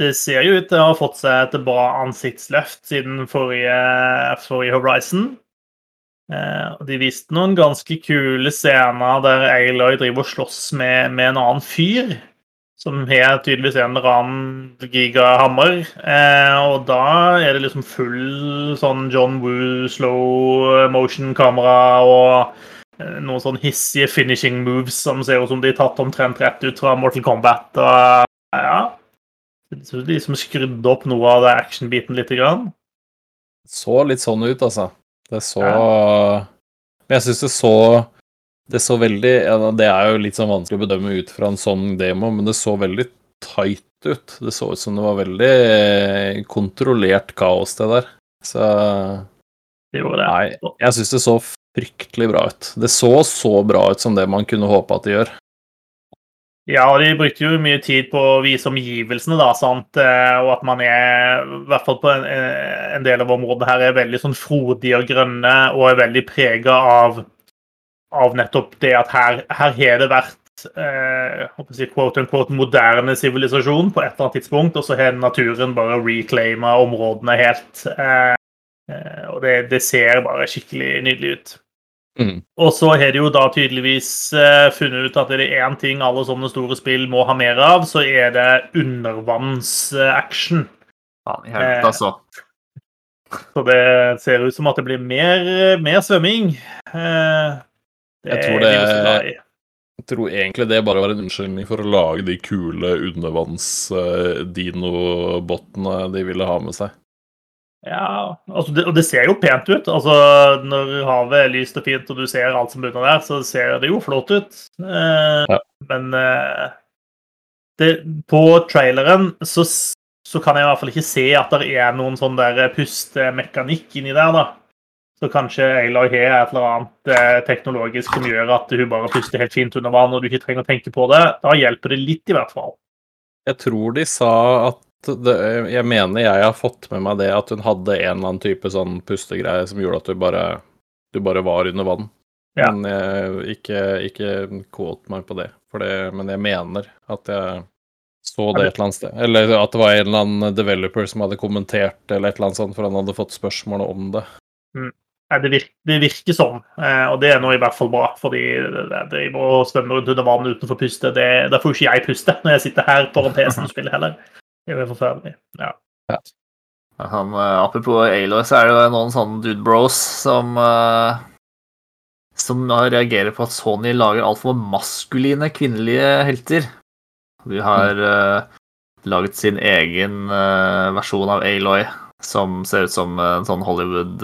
det ser jo ut til å ha fått seg et bra ansiktsløft siden forrige, forrige Horizon. Og de viste noen ganske kule scener der Aloy driver og slåss med, med en annen fyr. Som har tydeligvis en eller annen gigahammer. Eh, og da er det liksom full sånn John Woo slow motion-kamera og eh, noen sånn hissige finishing moves som ser ut som de er tatt omtrent rett ut fra Mortal Kombat. Og, ja. De liksom skrudde opp noe av det actionbiten lite grann. Så litt sånn ut, altså. Det så Men jeg syns det så Det så veldig ja, Det er jo litt sånn vanskelig å bedømme ut fra en sånn demo, men det så veldig tight ut. Det så ut som det var veldig eh, kontrollert kaos, det der. Så Det gjorde det. Nei, jeg syns det så fryktelig bra ut. Det så så bra ut som det man kunne håpe at det gjør. Ja, og de brukte jo mye tid på å vise omgivelsene, da, sant? Eh, og at man er, i hvert fall på en, eh, en del av området her, er veldig sånn frodige og grønne, og er veldig prega av, av nettopp det at her, her har det vært eh, si, quote unquote, moderne sivilisasjon på et eller annet tidspunkt, og så har naturen bare reclaima områdene helt. Eh, eh, og det, det ser bare skikkelig nydelig ut. Mm. Og så har de jo da tydeligvis eh, funnet ut at det er én ting alle sånne store spill må ha mer av, så er det undervannsaction. Faen i Eh, helvete, altså. Så det ser ut som at det blir mer, mer svømming. Eh, Jeg er tror det-. Jeg tror egentlig det bare var en unnskyldning for å lage de kule undervanns-dinobotene de ville ha med seg. Ja, altså det, og det ser jo pent ut. Altså, når havet er lyst og fint, og du ser alt som er under der, så ser det jo flott ut. Eh, Ja. Men eh, det, på traileren så, så kan jeg i hvert fall ikke se at det er noen sånn der pustemekanikk inni der, da. Så kanskje Aloy har et eller annet eh, teknologisk som gjør at hun bare puster helt fint under vann, og du ikke trenger å tenke på det. Da hjelper det litt, i hvert fall. Jeg tror de sa at det, Jeg mener jeg har fått med meg det at hun hadde en eller annen type sånn pustegreie som gjorde at du bare, du bare var under vann. Ja. Men jeg, ikke, ikke quote meg på det, for det, men jeg mener at jeg så det et eller annet sted. Eller at det var en eller annen developer som hadde kommentert eller et eller annet sånt, for han hadde fått spørsmål om det. Mm. det, virker, det virker sånn, eh, og det er nå i hvert fall bra. Fordi det, å svømme rundt under vann utenfor puste, det, da får ikke jeg puste når jeg sitter her foran PC-en og spiller heller. Det er forferdelig. Ja. Han, eh, apropos Aloy, så er det jo noen sånne dude bros som uh, som reagerer på at Sony lager altfor maskuline kvinnelige helter. De har uh, laget sin egen uh, versjon av Aloy, som ser ut som en sånn Hollywood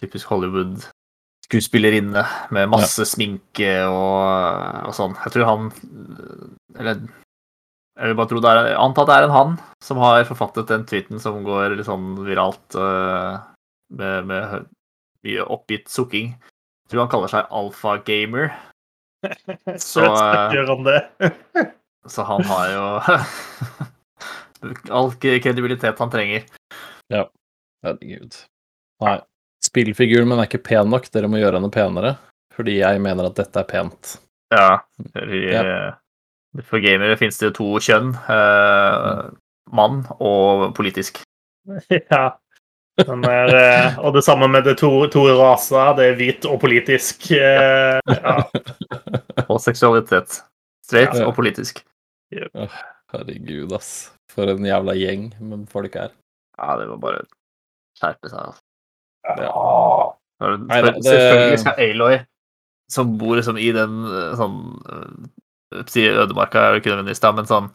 Typisk Hollywood-skuespillerinne med masse sminke og, og sånn. Jeg tror han Eller jeg vil bare tro det er, jeg antar det er en han som har forfattet den tweeten som går litt sånn viralt uh, med, med mye oppgitt sukking. Jeg tror han kaller seg alfagamer. *laughs* Så, uh, gjør han det. *laughs* så han har jo *laughs* all kredibilitet han trenger. Ja. Herregud. Nei. Spillfiguren min er ikke pen nok, dere må gjøre henne penere. Fordi jeg mener at dette er pent. Ja. I, For gamere finnes det to kjønn. Eh, mann og politisk. *laughs* ja. Den er, eh, og det samme med det to, to raser. Det er hvit og politisk. Eh, ja. *laughs* Og seksualitet. Straight Ja. og politisk. Herregud, ass. For en jævla gjeng med folk her. Ja, det må bare skjerpe seg. Altså. Ja. Selvfølgelig skal Aloy, som bor liksom i den eh, sånn eh, si Ødemarka er jo ikke nødvendigvis da, men sånn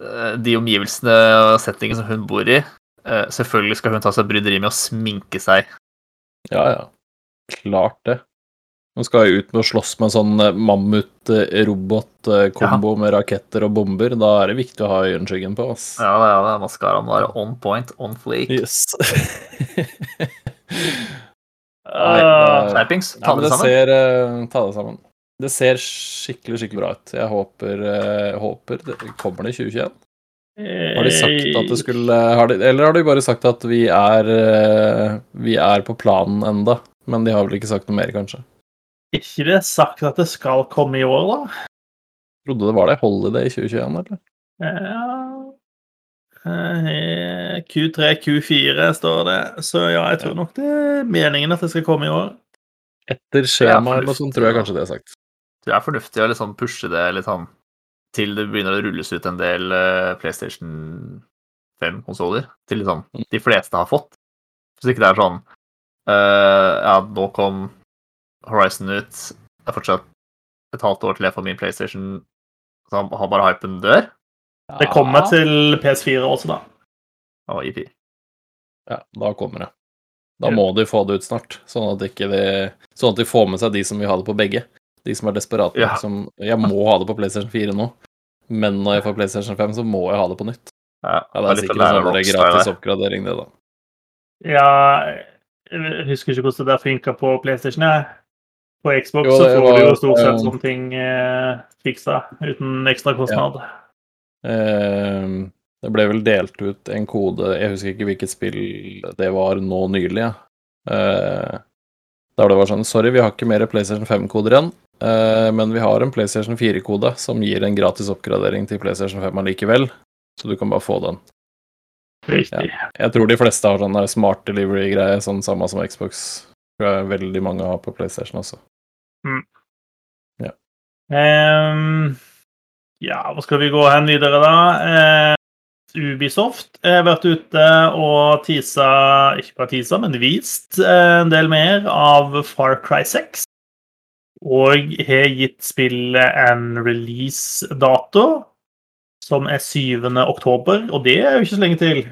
eh, De omgivelsene og settingen som hun bor i eh, Selvfølgelig skal hun ta seg bryderi med å sminke seg. Ja, ja. Klart det. Nå skal ut med å slåss med en sånn mammut-robot-kombo med raketter og bomber. Da er det viktig å ha øyenskyggen på, ass. Ja, ja, ja maskaraen var on point, on fleak. Yes. *laughs* Skjerpings, Ja, ta ja, det sammen. ser uh, Ta det sammen. Det ser skikkelig, skikkelig bra ut. Jeg håper, eh, håper det Kommer det i 2021? Har de sagt at det skulle har de, Eller har de bare sagt at vi er, eh, vi er på planen enda, men de har vel ikke sagt noe mer, kanskje? Ikke det sagt at det skal komme i år, da? Trodde det var det Holiday i 2021, eller? Ja Eh, Q3, Q4 står det. Så ja, jeg tror nok det er meningen at det skal komme i år. Etter skjema eller noe sånt, tror jeg kanskje det er sagt. Det er fornuftig å liksom pushe det litt sånn til det begynner å rulles ut en del eh, PlayStation 5-konsoller. Til liksom Mm. de fleste har fått. Hvis ikke det er sånn uh, Ja, nå kom Horizon ut. Det er fortsatt et halvt år til jeg får min PlayStation. Så har bare hypen dør. Det kommer til PS4 også, da. Og IP. Ja, da kommer det. Da må de få det ut snart, sånn at, ikke de, sånn at de får med seg de som vil ha det på begge. De som er desperate. Ja. Som, jeg må ha det på PlayStation 4 nå, men når jeg får PlayStation 5, så må jeg ha det på nytt. Ja, Ja, det er sikkert en sånn gratis oppgradering, det, da. Ja Jeg husker ikke hvordan det der funka på PlayStation. Jeg. På Xbox Jo, så får får du jo stort sett sånne ting eh, fiksa uten ekstra kostnad. Eh, det ble vel delt ut en kode, jeg husker ikke hvilket spill det var nå nylig, ja. Eh, der det var sånn Sorry, vi har ikke mer PlayStation 5-koder igjen, men vi har en PlayStation 4-kode som gir en gratis oppgradering til PlayStation 5 allikevel, så du kan bare få den. Riktig. Jeg tror de fleste har sånn smart delivery-greie, sånn samme som Xbox. Tror jeg veldig mange har på PlayStation også. Mm. ja, hvor skal vi gå hen videre, da? Uh, Ubisoft har vært ute og teasa, ikke bare teasa, men vist eh, en del mer av Far Cry 6. Og har gitt spillet en release-dato som er 7. oktober, og det er jo ikke så lenge til.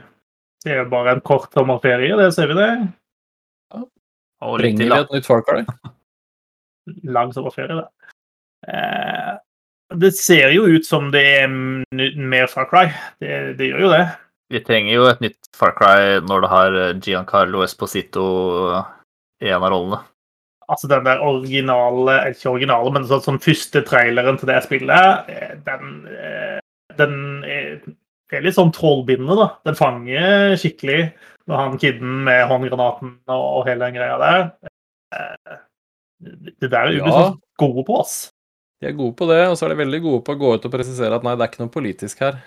Det er jo bare en kort sommerferie, det ser vi det. Og litt Trenger til, vi et nytt Far Cry? *laughs* lang sommerferie, det. Eh, det ser jo ut som det er mer Far Cry. Det, det gjør jo det. Vi trenger jo et nytt Far Cry når det har Giancarlo Esposito i en av rollene. Altså den der originale, ikke originale, men sånn, sånn første traileren til det spillet, eh, den, eh, den er, er litt sånn trollbindende, da. Den fanger skikkelig når han kidden med håndgranaten og, hele den greia der. Eh, Det der er Ja. Gode på, ass. De er gode på det, og så er de veldig gode på å gå ut og presisere at nei, det er ikke noe politisk her.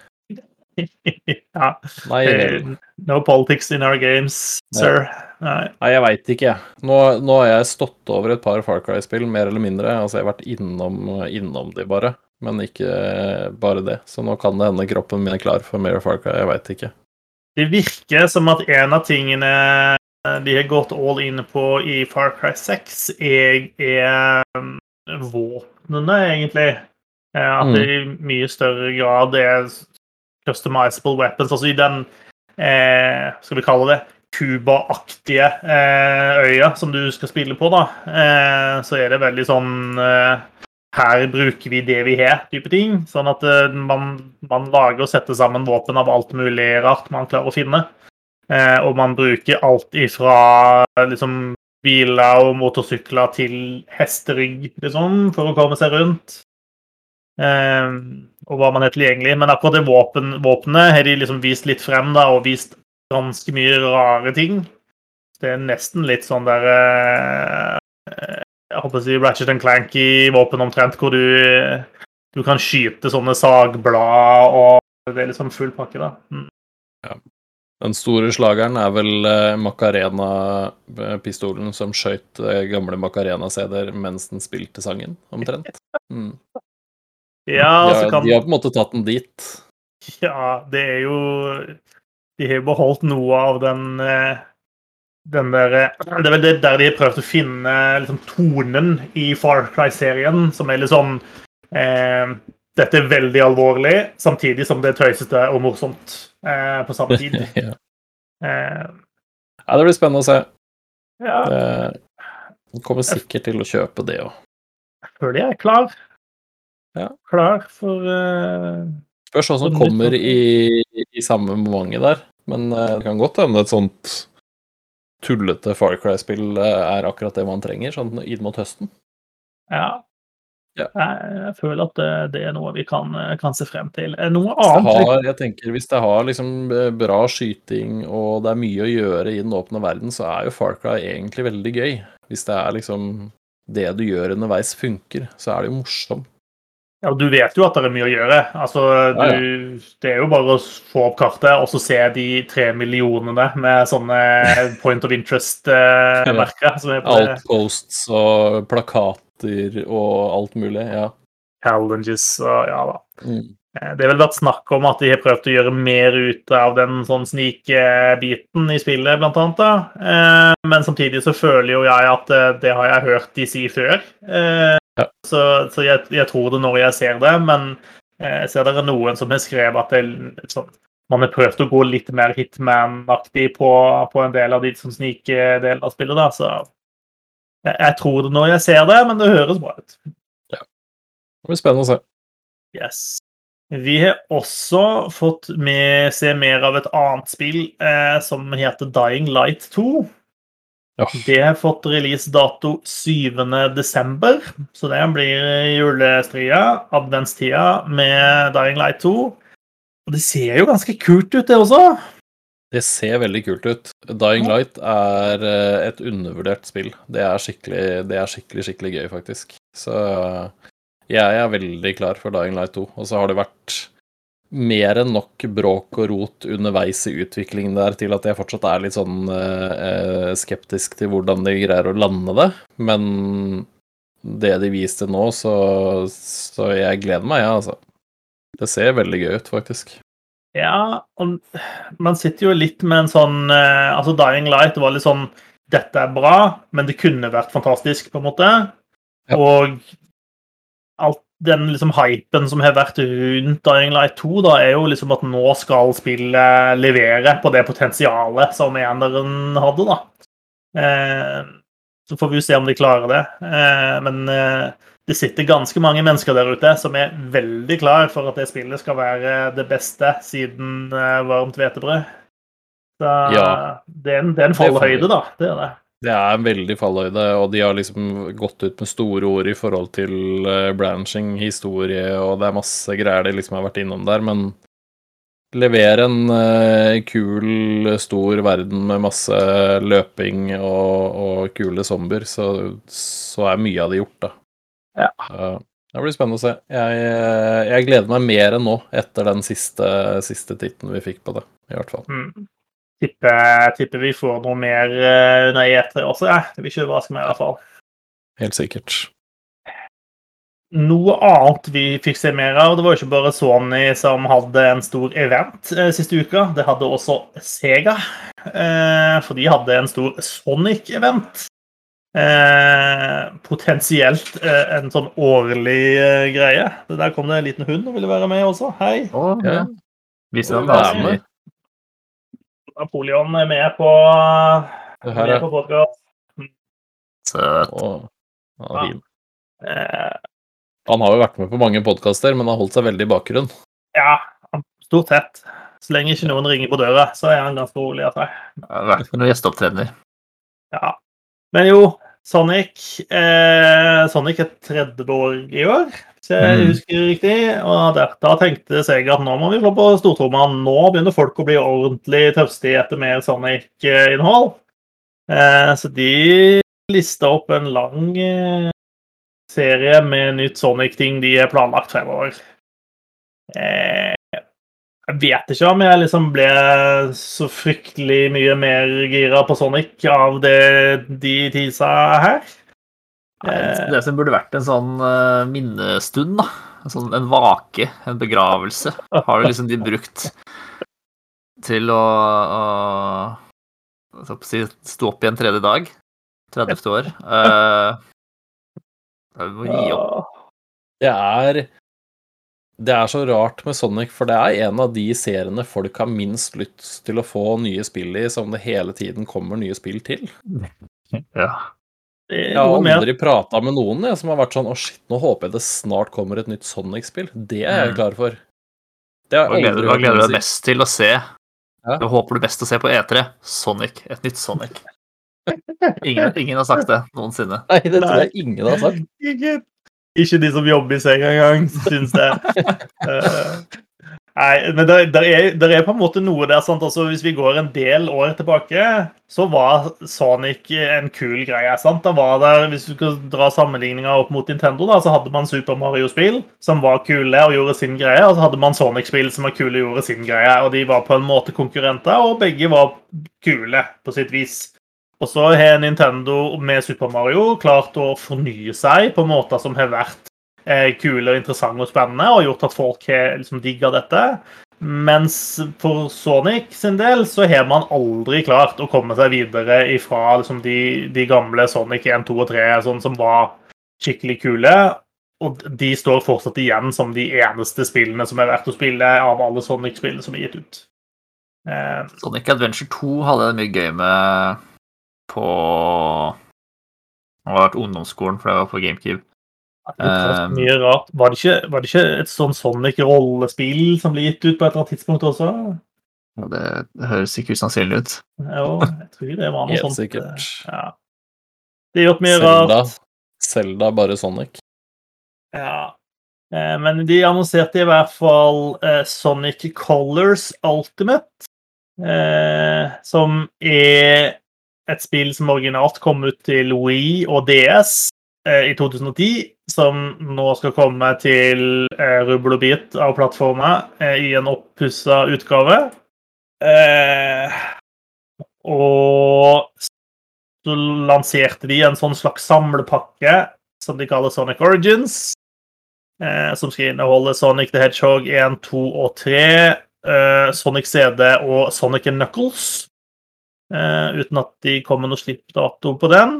*laughs* ja. Nei, Eh, No politics in our games, sir. Nei. nei jeg veit ikke, jeg. Nå, nå har jeg stått over et par Far Cry-spill, mer eller mindre. Altså, jeg har vært innom, innom de bare, men ikke bare det. Så nå kan det hende kroppen min er klar for mer Far Cry, jeg veit ikke. Det virker som at en av tingene de har gått all in på i Far Cry 6, er, er um, våpnene, egentlig. Eh, At Mm. det i mye større grad er customizable weapons. Altså i den, eh, skal vi kalle det, Cuba-aktige eh, øya som du skal spille på, da, eh, så er det veldig sånn eh, her bruker vi det vi har, type ting. Sånn at eh, man, man lager og setter sammen våpen av alt mulig rart man klarer å finne. Eh, og man bruker alt ifra liksom, biler og motorsykler til hesterygg, liksom, for å komme seg rundt. Eh, og hva man er tilgjengelig. Men akkurat det våpen, våpenet har de liksom vist litt frem, da, og vist ganske mye rare ting. Det er nesten litt sånn der eh, jeg håper å si Ratchet and Clanky-våpen omtrent, hvor du, du kan skyte sånne sagblad, og det er liksom full pakke, da. Mm. Den store slageren er vel eh, Macarena-pistolen som skøyt eh, gamle Macarena-CD-er mens den spilte sangen, omtrent. Mm. Ja, De, har, kan de har på en måte tatt den dit. Ja, det er jo De har jo beholdt noe av den eh, den der, Det er vel det der de har prøvd å finne liksom, tonen i Far Cry-serien, som er litt sånn eh, Dette er veldig alvorlig, samtidig som det er tøysete og morsomt eh, på samme tid. *laughs* ja. Eh, ja, det blir spennende å se. ja, Det kommer sikkert til å kjøpe det òg. jeg føler jeg er klar. Ja. Klar for uh, Spørs hva som kommer i, i samme momentet der. Men uh, det kan godt hende et sånt tullete Far Cry-spill eh, er akkurat det man trenger, sånn inn mot høsten. Ja. Ja. Jeg, jeg føler at det, det er noe vi kan, kan se frem til. Noe Hvis det har, jeg tenker, hvis det har liksom bra skyting og det er mye å gjøre i den åpne verden, så er jo Far Cry egentlig veldig gøy. Hvis det er liksom det du gjør underveis funker, så er det jo morsomt. Ja, Du vet jo at det er mye å gjøre. Altså, du, Ja, Det er jo bare å få opp kartet og så se de tre millionene med sånne *laughs* point of interest-merker. Eh, er. Outposts og plakater og alt mulig. Ja. Challenges og ja da. Mm. Eh, Det har vel vært snakk om at de har prøvd å gjøre mer ut av den sånn snikbiten i spillet, blant annet. da. Eh, Men samtidig så føler jo jeg at eh, det har jeg hørt de si før. Eh, Ja. Så, så jeg, jeg tror det når jeg ser det, men eh, jeg ser det er noen som har skrevet at det, sånn, man har prøvd å gå litt mer Hitman-aktig på, på en del av de som sniker del av spillet. da, så jeg, jeg tror det når jeg ser det, men det høres bra ut. Ja. Det blir spennende å se. Yes. Vi har også fått med, se mer av et annet spill eh, som heter Dying Light 2. Ja. Det har fått releasedato 7. desember, så det blir julestria, adventstida, med Dying Light 2. Og det ser jo ganske kult ut, det også. Det ser veldig kult ut. Dying Light er eh, et undervurdert spill. Det er skikkelig, det er skikkelig, skikkelig gøy, faktisk. Så jeg er veldig klar for Dying Light 2. Og så har det vært mer enn nok bråk og rot underveis i utviklingen der til at jeg fortsatt er litt sånn eh, skeptisk til hvordan de greier å lande det. Men det de viste nå, så, så jeg gleder meg, jeg, ja, altså. Det ser veldig gøy ut, faktisk. Ja, og man sitter jo litt med en sånn eh, Altså, Dying Light var litt sånn Dette er bra, men det kunne vært fantastisk, på en måte. Ja. Og alt den liksom hypen som har vært rundt Dying Light 2, da, er jo liksom at nå skal spillet levere på det potensialet som eneren hadde, da. Eh, så får vi jo se om de klarer det. Eh, men eh, det sitter ganske mange mennesker der ute som er veldig klar for at det spillet skal være det beste siden eh, varmt hvetebrød. Så Ja. det, er en, det er en fallhøyde, da. Det er det. Det er en veldig fallhøyde, og de har liksom gått ut med store ord i forhold til eh, branching, historie, og det er masse greier de liksom har vært innom der, men levere en uh, kul, stor verden med masse løping og, og kule zombier, så, så er mye av det gjort, da. Ja. Uh, det blir spennende å se. Jeg, eh, jeg gleder meg mer enn nå, etter den siste, siste titten vi fikk på det, i hvert fall. Mm. Tipper, tipper vi får noe mer under E3 også. Ja. Det vil ikke overraske meg, i hvert fall. Helt sikkert. Noe annet vi fikk se mer av, det var jo ikke bare Sony som hadde en stor event eh, siste uka. Det hadde også Sega. Eh, for de hadde en stor Sonic-event. Eh, potensielt eh, en sånn årlig eh, greie. Der kom det en liten hund og ville være med også. Hei. Oh, Ja. Hvis nesen men- i. Napoleon med på, med på podcast. Søt. Å, han er Ja. Eh, Han har jo vært med på mange podkaster, men har holdt seg veldig i bakgrunn. ja, stort sett. Så lenge ikke noen ringer på døra, så er han ganske rolig av seg. Jeg har vært med noen gjesteopptredener. Ja. Men jo, Sonic eh, Sonic er 30 år i år, hvis jeg Mm. husker riktig. Og der, da tenkte Sega at nå må vi slå på stortromma. Nå begynner folk å bli ordentlig tørstige etter mer Sonic-innhold. Eh, så de lista opp en lang eh, serie med nytt Sonic-ting de har planlagt fremover. Eh, jeg vet ikke om jeg liksom ble så fryktelig mye mer gira på Sonic av det de tisa her. Eh, Det som burde vært en sånn eh, minnestund, da. En, sånn, en vake, en begravelse, har liksom de brukt til å, å så jeg si, stå opp igjen tredje dag. 30. år. Uh, vi må gi opp. Det er Det er så rart med Sonic, for det er en av de seriene folk har minst lyst til å få nye spill i, som det hele tiden kommer nye spill til. Ja. Det Jeg har aldri prata med noen jeg, som har vært sånn Å, shit, nå håper jeg det snart kommer et nytt Sonic-spill. Det er jeg Mm. klar for. Det har Hva jeg gleder, hva gleder du deg mest til å se? Ja. Hva håper du best å se på E3? Sonic. Et nytt Sonic. *laughs* Ingen, ingen har sagt det noensinne. Nei, det tror jeg ingen har sagt. Ikke- ikke de som jobber i Sega engang, syns jeg. *laughs* Nei, men det, er, er, på en måte noe der. sant? Altså, Hvis vi går en del år tilbake, så var Sonic en kul greie. sant? Da var der, Hvis du skal dra sammenligninga opp mot Nintendo, da, så hadde man Super Mario-spill som var kule og gjorde sin greie, og så hadde man Sonic-spill som var kule og gjorde sin greie. Og de var på en måte konkurrenter, og begge var kule på sitt vis. Og så har Nintendo med Super Mario klart å fornye seg på måter som har vært kule, og interessante og spennende, og gjort at folk har liksom digga dette. Mens for Sonic sin del så har man aldri klart å komme seg videre ifra liksom, de, de, gamle Sonic 1, 2 og 3 sånn, som var skikkelig kule. Og de står fortsatt igjen som de eneste spillene som er verdt å spille av alle Sonic-spillene som er gitt ut. Eh, Sonic Adventure 2 hadde jeg mye gøy med på Det har vært ungdomsskolen, for det var på GameCube. Um, mye rart. Var det, ikke, var det ikke et sånn Sonic-rollespill som ble gitt ut på et eller annet tidspunkt også? Ja, det, det høres ikke usannsynlig ut. Jo, jeg tror det var noe Helt sånt. Sikkert. Ja. Det er gjort mye Zelda. rart. Selda, bare Sonic. Ja. Eh, men de annonserte i hvert fall eh, Sonic Colors Ultimate, eh, som er et spill som originalt kom ut til Wii og DS eh, i 2010, som nå skal komme til eh, rubbel og bit av plattforma eh, i en oppussa utgave. Eh, og så lanserte de en sånn slags samlepakke som de kaller Sonic Origins. Eh, som skal inneholde Sonic the Hedgehog 1, 2 og 3, eh, Sonic CD og Sonic Knuckles. Uten at de kommer noe slippdato på den.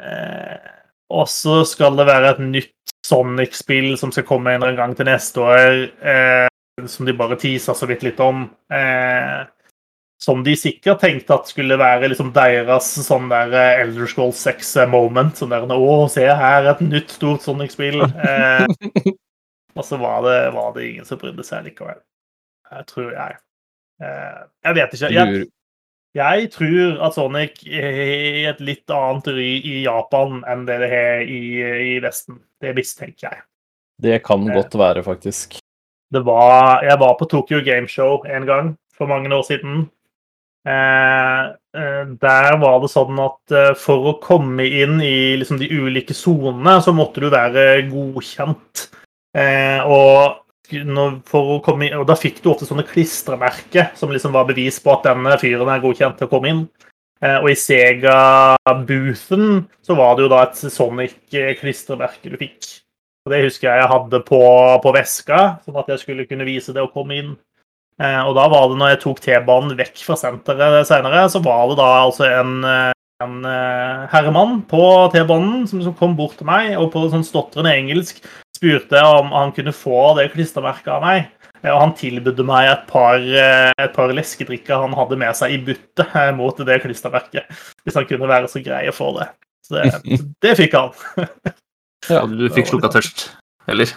Uh, og så skal det være et nytt Sonic-spill som skal komme en eller annen gang til neste år, Eh, som de bare teasa så vidt litt om. som de sikkert tenkte at skulle være liksom deres sånn der Elder Scroll 6-moment. Sånn der Å, se her, et nytt, stort Sonic-spill. *laughs* og så var det, var det, ingen som brydde seg likevel. Jeg tror jeg. jeg vet ikke. Jeg, jeg tror at Sonic har et litt annet ry i Japan enn det det har i, i, Vesten. Det mistenker jeg. Det kan eh. godt være, faktisk. Det var, jeg var på Tokyo Gameshow en gang for mange år siden. Eh, eh, der var det sånn at eh, for å komme inn i liksom, de ulike sonene, så måtte du være godkjent. Eh, og for å komme inn, og Da fikk du ofte sånne klistremerker som liksom var bevis på at denne fyren er godkjent til å komme inn. Eh, og i Sega-boothen så var det jo da et Sonic-klistremerke du fikk. Og Det husker jeg jeg hadde på, på, veska, sånn at jeg skulle kunne vise det å komme inn. Eh, og da var det, når jeg tok T-banen vekk fra senteret senere, så var det da altså en, en eh, herremann på T-banen som, som, kom bort til meg og på sånn stotrende engelsk spurte om han kunne få det klistremerket av meg. Og han tilbød meg et par, eh, et par leskedrikker han hadde med seg i bytte eh, mot det klistremerket. Hvis han kunne være så grei å få det. Så det, *laughs* det fikk han. *laughs* ja, du fikk slukka tørst, eller?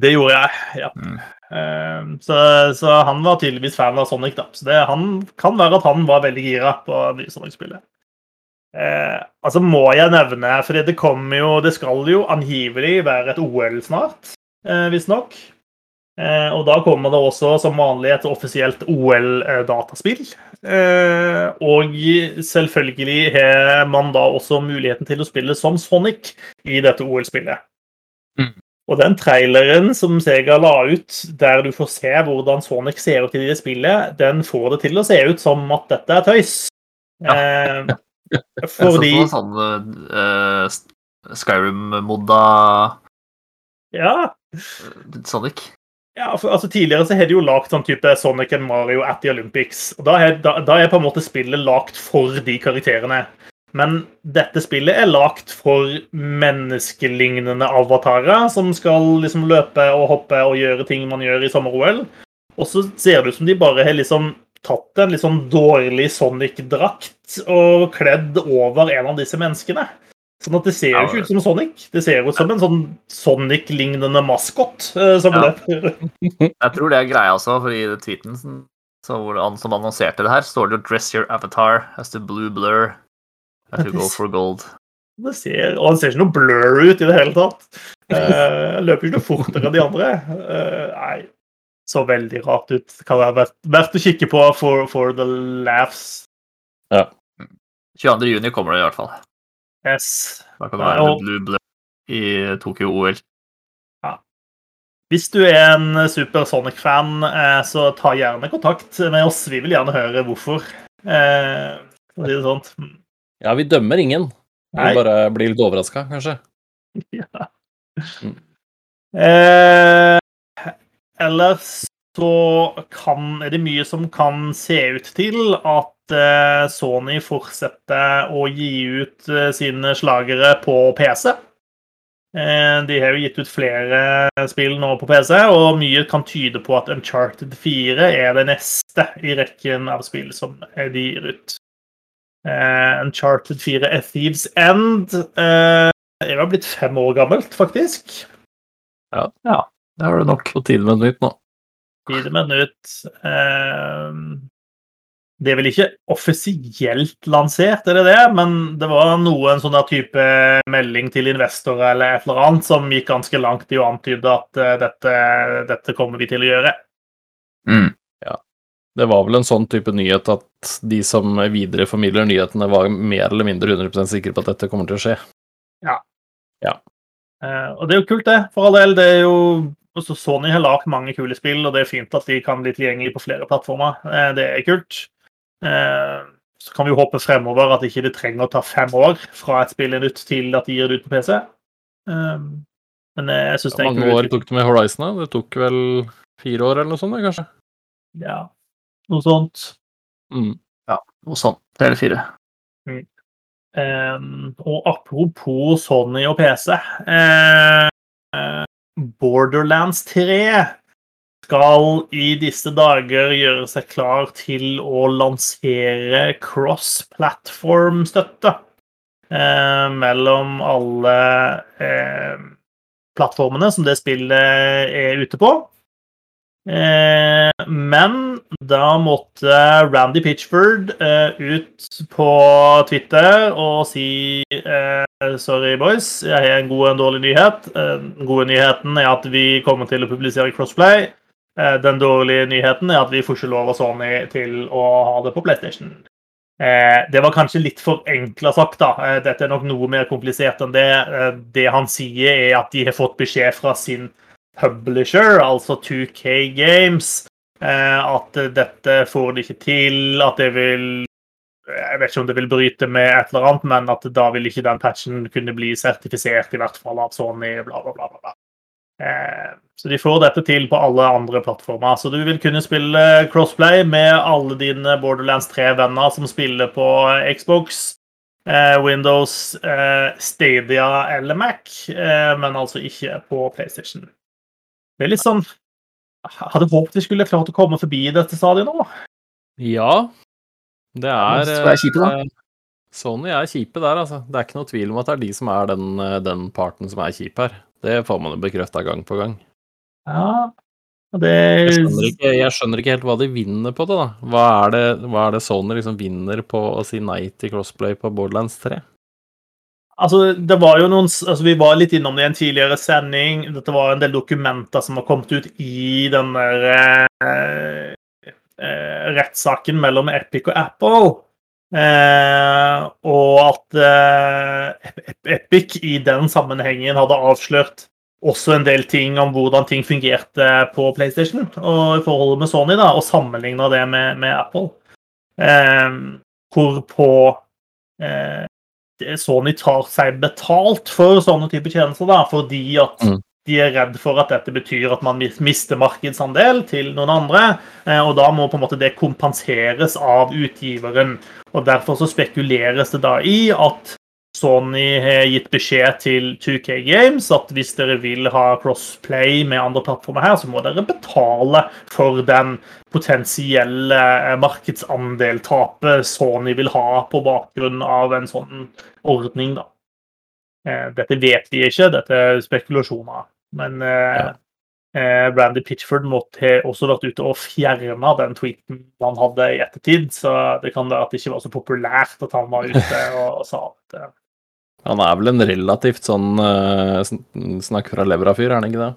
Det gjorde jeg, ja. Mm. Ehm, så, så, han var tydeligvis fan av Sonic, da. Så det han, kan være at han var veldig gira på nye Sonic-spillet. Eh, altså må jeg nevne, for det kommer jo Det skal jo angivelig være et OL snart, eh, visstnok. Eh, og da kommer det også som vanlig et offisielt OL-dataspill. Eh, og selvfølgelig har man da også muligheten til å spille som Sonic i dette OL-spillet. Mm. Og den traileren som Sega la ut, der du får se hvordan Sonic ser ut i det spillet, den får det til å se ut som at dette er tøys. Ja. Eh, fordi Jeg så på sånn uh, Skyrim-modda Ja. Sonic. Ja, for, altså Tidligere så har de jo lagd sånn type Sonic and Mario at the Olympics. og Da er, da, da er på en måte spillet lagd for de karakterene. Men dette spillet er lagd for menneskelignende avatarer som skal liksom løpe og hoppe og gjøre ting man gjør i sommer-OL. Og så ser det ut som de bare har liksom tatt en litt sånn dårlig Sonic-drakt og kledd over en av disse menneskene. Sånn at det ser jo ikke ut som Sonic. Det ser ut som en sånn Sonic-lignende maskot. Som ja. Jeg tror det er greia også, for i tweeten som, som annonserte det her, står det jo 'Dress your avatar as the blue blur as you go for gold'. Det ser, og han ser ikke noe blur ut i det hele tatt. Uh, *laughs* løper ikke noe fortere enn de andre. Uh, nei, så veldig rart ut. Det kan være verdt, verdt å kikke på for, for the laughs. Ja. 22. juni kommer det i hvert fall. Yes. Da kan det være Blue og- Blue i Tokyo OL. Ja. Hvis du er en Super Sonic-fan, eh, så ta gjerne kontakt med oss. Vi vil gjerne høre hvorfor. Eh, for å si det sånt. Ja, vi dømmer ingen. Vi Nei. bare blir litt overraska, kanskje. *laughs* Ja. Mm. Eh, ellers så kan, er det mye som kan se ut til at eh, Sony fortsetter å gi ut eh, sine slagere på PC. Eh, de har jo gitt ut flere spill nå på PC, og mye kan tyde på at Uncharted 4 er det neste i rekken av spill som de gir ut. Eh, Uncharted 4 A Thieves End eh, er jo blitt fem år gammelt, faktisk. Det har du nok. På tide med et nytt nå. Tide med et nytt. Eh, det er vel ikke offisielt lansert, er det det? Men det var noen en sånn type melding til investorer eller et eller annet som gikk ganske langt i å antyde at eh, dette, dette kommer vi til å gjøre. Mm. Det var vel en sånn type nyhet at de som videreformidler nyhetene, var mer eller mindre 100% sikre på at dette kommer til å skje. Eh, og det er jo kult, det. For all del. Det er jo også Sony har lagd mange kule spill, og det er fint at de kan bli tilgjengelige på flere plattformer. Eh, det er kult. Eh, så kan vi jo håpe fremover at ikke det trenger å ta fem år fra et spill er nytt til at de gir det ut på PC. Eh, men jeg syns det Hvor er mange år tok det med Horizon? da? Det tok vel fire år eller noe sånt, kanskje? Ja, noe sånt. Mm. Noe sånt. Tre eller fire. Um, og apropos Sony og PC Uh, eh, Borderlands 3 skal i disse dager gjøre seg klar til å lansere cross-platform-støtte eh, mellom alle eh, plattformene som det spillet er ute på. Eh, men da måtte Randy Pitchford eh, ut på Twitter og si eh, Sorry, boys, jeg har en god og en dårlig nyhet. Eh, Den gode nyheten er at vi kommer til å publisere Crossplay. Eh, den dårlige nyheten er at vi får ikke lov av Sony til å ha det på PlayStation. Eh, det var kanskje litt for enkla sagt. da. Eh, dette er nok noe mer komplisert enn det. Eh, det han sier, er at de har fått beskjed fra sin publisher, altså 2K Games, eh, at dette får de ikke til, at det vil Jeg vet ikke om det vil bryte med et eller annet, men at da vil ikke den patchen kunne bli sertifisert, i hvert fall av Sony, bla, bla, bla. bla. Eh, Så de får dette til på alle andre plattformer. Så du vil kunne spille crossplay med alle dine Borderlands 3-venner som spiller på Xbox, eh, Windows, eh, Stadia eller Mac, eh, men altså ikke på PlayStation. Det er litt sånn Jeg hadde håpet vi skulle klart å komme forbi dette stadiet nå. Ja, det er er kjipe, da. eh, Sony er kjipe der, altså. Det er ikke noe tvil om at det er de som er den, eh, den parten som er kjip her. Det får man jo bekrefta gang på gang. Ja, det Jeg skjønner, ikke, jeg skjønner ikke helt hva de vinner på det, da. Hva er det, hva er det Sony liksom vinner på å si nei til crossplay på Borderlands 3? Altså, det var jo noen, altså Vi var litt innom det i en tidligere sending. Dette var en del dokumenter som har kommet ut i den der eh, rettssaken mellom Epic og Apple. Eh, og at eh, Epic i den sammenhengen hadde avslørt også en del ting om hvordan ting fungerte på PlayStation og i forholdet med Sony, da, og sammenligna det med, med Apple. Eh, hvorpå eh, Sony tar seg betalt for sånne typer tjenester, da, fordi at Mm. De er redd for at dette betyr at man mister markedsandel til noen andre. eh, Og da må på en måte det kompenseres av utgiveren. Og Derfor så spekuleres det da i at Sony har gitt beskjed til 2K Games at hvis dere vil ha crossplay med andre plattformer her, så må dere betale for den potensielle eh, markedsandeltapet Sony vil ha på bakgrunn av en sånn ordning, da. Eh, Dette vet vi ikke, dette er spekulasjoner. Men eh, eh, Randy Pitchford måtte ha også vært ute og fjerna den tweeten han hadde i ettertid, så det kan være at det ikke var så populært at han var ute *laughs* og, og sa at eh, Han er vel en relativt sånn snakk fra levra-fyr, er han ikke det?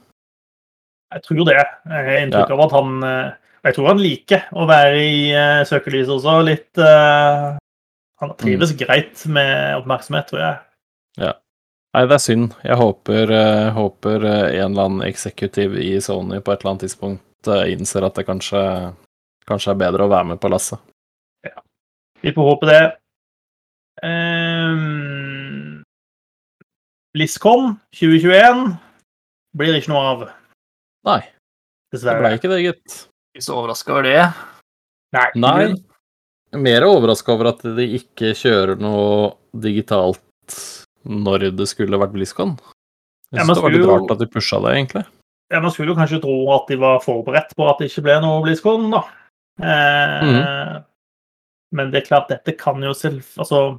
Jeg tror det. Jeg har inntrykk av at han Jeg tror han liker å være i søkelyset også. Litt uh, Han trives mm. greit med oppmerksomhet, tror jeg. Ja. Nei, det er synd. Jeg håper, håper en eller annen eksekutiv i Sony på et eller annet tidspunkt innser at det kanskje, kanskje er bedre å være med på lasset. Ja. Vi får håpe det. Um, BlizzCon 2021 blir det ikke noe av. Nei. Dessverre. Det ble ikke det, gitt. Ikke så overraska over det. Nei. Nei. Mer overraska over at de ikke kjører noe digitalt når det skulle vært BlizzCon. Jeg syns ja, det var litt rart at de pusha det, egentlig. Ja, Man skulle jo kanskje tro at de var forberedt på at det ikke ble noe BlizzCon, da. Eh, mm. Men det er klart, dette kan jo selv Altså,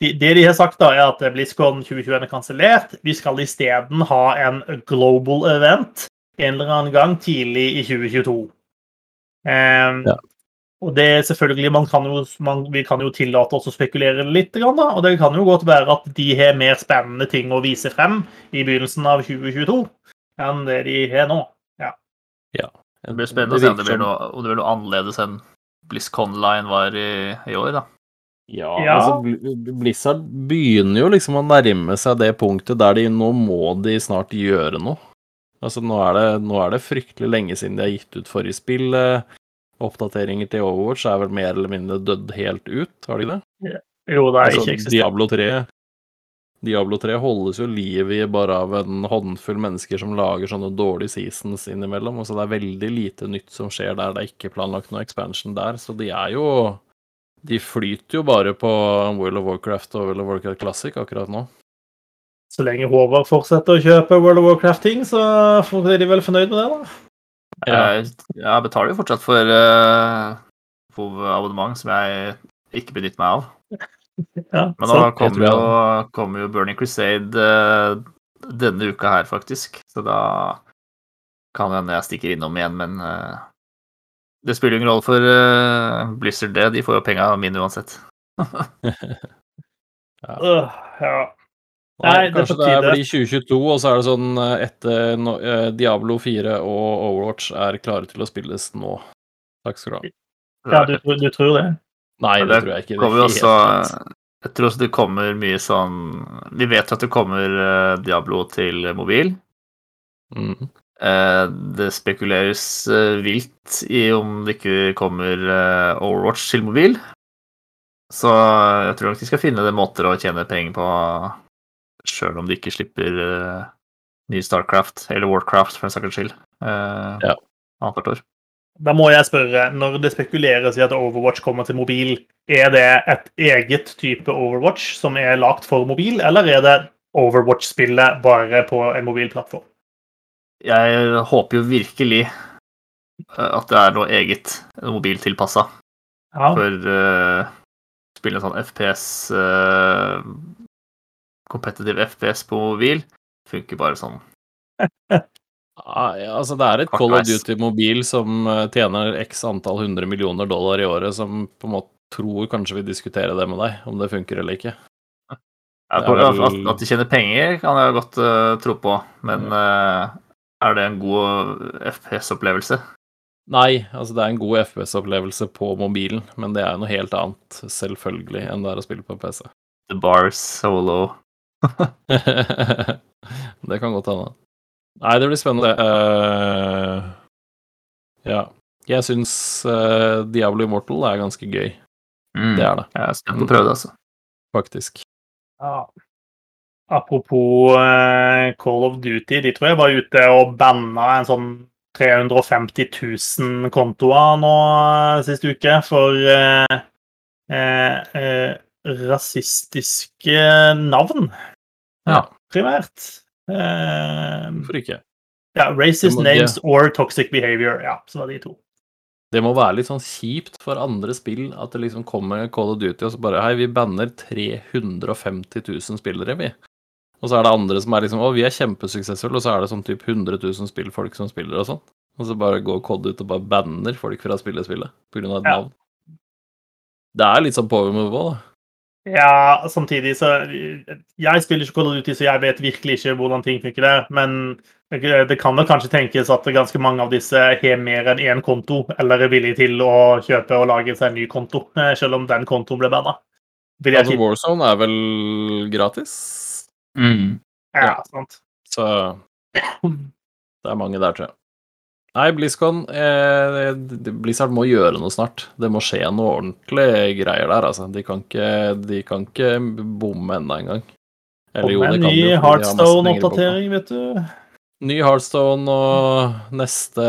det de har sagt, da, er at BlizzCon 2021 er kansellert. Vi skal isteden ha en global event en eller annen gang tidlig i 2022. Eh, ja. Og det er selvfølgelig, man kan jo, man, Vi kan jo tillate oss å spekulere litt. Da, og det kan jo godt være at de har mer spennende ting å vise frem i begynnelsen av 2022 enn det de har nå. Ja. ja. Det blir spennende å se om det blir noe, det blir noe annerledes enn BlizzCon-line var i, i år. da. Ja, ja. altså Blizzard begynner jo liksom å nærme seg det punktet der de nå må de snart gjøre noe. Altså nå er det, nå er det fryktelig lenge siden de har gitt ut forrige spill. Oppdateringer til Overwatch er vel mer eller mindre dødd helt ut, har de det? Jo, det er altså, ikke eksisterende. Diablo 3 Diablo 3 holdes jo liv i bare av en håndfull mennesker som lager sånne dårlige seasons innimellom. Og så det er veldig lite nytt som skjer der det er ikke planlagt noe expansion der. Så de er jo de flyter jo bare på World of Warcraft og World of Warcraft Classic akkurat nå. Så lenge Håvard fortsetter å kjøpe World of Warcraft-ting, så er de vel fornøyd med det, da? Ja. Jeg betaler jo fortsatt for uh, abonnement som jeg ikke benytter meg av. *laughs* Ja, Men nå kommer jo, kommer jo, Burning Crusade uh, denne uka her, faktisk. Så da kan hende jeg stikker innom igjen, men uh, det spiller ingen rolle for uh, Blizzard, det. De får jo penga mine uansett. *laughs* ja. Ja. Nei, kanskje det, det blir 2022, og så er det sånn eh, etter no, uh, Diablo 4 og Overwatch er klare til å spilles nå. Takk skal du ha. Ja, du, du tror det? Nei, det, det tror jeg ikke. Det også, jeg tror også det kommer mye sånn Vi vet at det kommer Diablo til mobil. Mm. Eh, det spekuleres eh, vilt i om det ikke kommer eh, Overwatch til mobil. Så jeg tror nok de skal finne det måter å tjene penger på, sjøl om de ikke slipper ny Starcraft, eller Warcraft for en saks skyld, ja. annethvert år. Da må jeg spørre, når det spekuleres i at Overwatch kommer til mobil, er det et eget type Overwatch som er lagt for mobil, eller er det Overwatch-spillet bare på en mobilplattform? jeg håper jo virkelig eh, at det er noe eget mobiltilpassa. Ja. For uh, spille en sånn FPS uh, Competitive FPS på mobil funker bare sånn. *laughs* ja, altså det er et Call of Duty-mobil som tjener x antall hundre millioner dollar i året, som på en måte tror kanskje vi diskuterer det med deg, om det funker eller ikke. Ja, vel... at, at, de tjener penger, kan jeg godt uh, tro på, men uh, er det en god FPS-opplevelse? Nei, altså det er en god FPS-opplevelse på mobilen, men det er noe helt annet, selvfølgelig, enn det er å spille på PC. The bars solo. Det kan godt hende. Nei, det blir spennende. Uh, ja. Jeg syns uh, Diablo Immortal er ganske gøy. Mm. Det er det. Jeg skal prøve det, altså. Faktisk. Ja. Apropos uh, Call of Duty, de tror jeg var ute og banna en sånn 350 000 kontoer nå uh, sist uke for uh, rasistiske navn. Ja. Primært. Hvorfor ikke? Ja, Racist names or toxic behavior. Ja, så var de to. Det må være litt sånn kjipt for andre spill at det liksom kommer Call of Duty og så bare Hei, vi banner 350 000 spillere, vi. Og så er det andre som er liksom Å, vi er kjempesuksessfulle, og så er det sånn typ 100 000 spillfolk som spiller og sånn. Og så bare går COD ut og bare banner folk fra spillespillet spille spillet pga. et ja. navn. Det er litt sånn power move òg, da. Ja, samtidig så Jeg spiller ikke Call of Duty, så jeg vet virkelig ikke hvordan ting funker der. Men det kan vel kanskje tenkes at ganske mange av disse har mer enn én konto, eller er villige til å kjøpe og lage seg en ny konto, eh, selv om den kontoen ble banna. Altså, Warzone er vel gratis? Mm. Ja, ja. sant. Så det er mange der, tror jeg. Nei, BlizzCon eh, Blizzard må gjøre noe snart. Det må skje noe ordentlig greier der, altså. De kan ikke, de kan ikke bomme enda engang. Eller jo, en kan jo. Ny Heartstone-oppdatering, vet du. Ny Heartstone og neste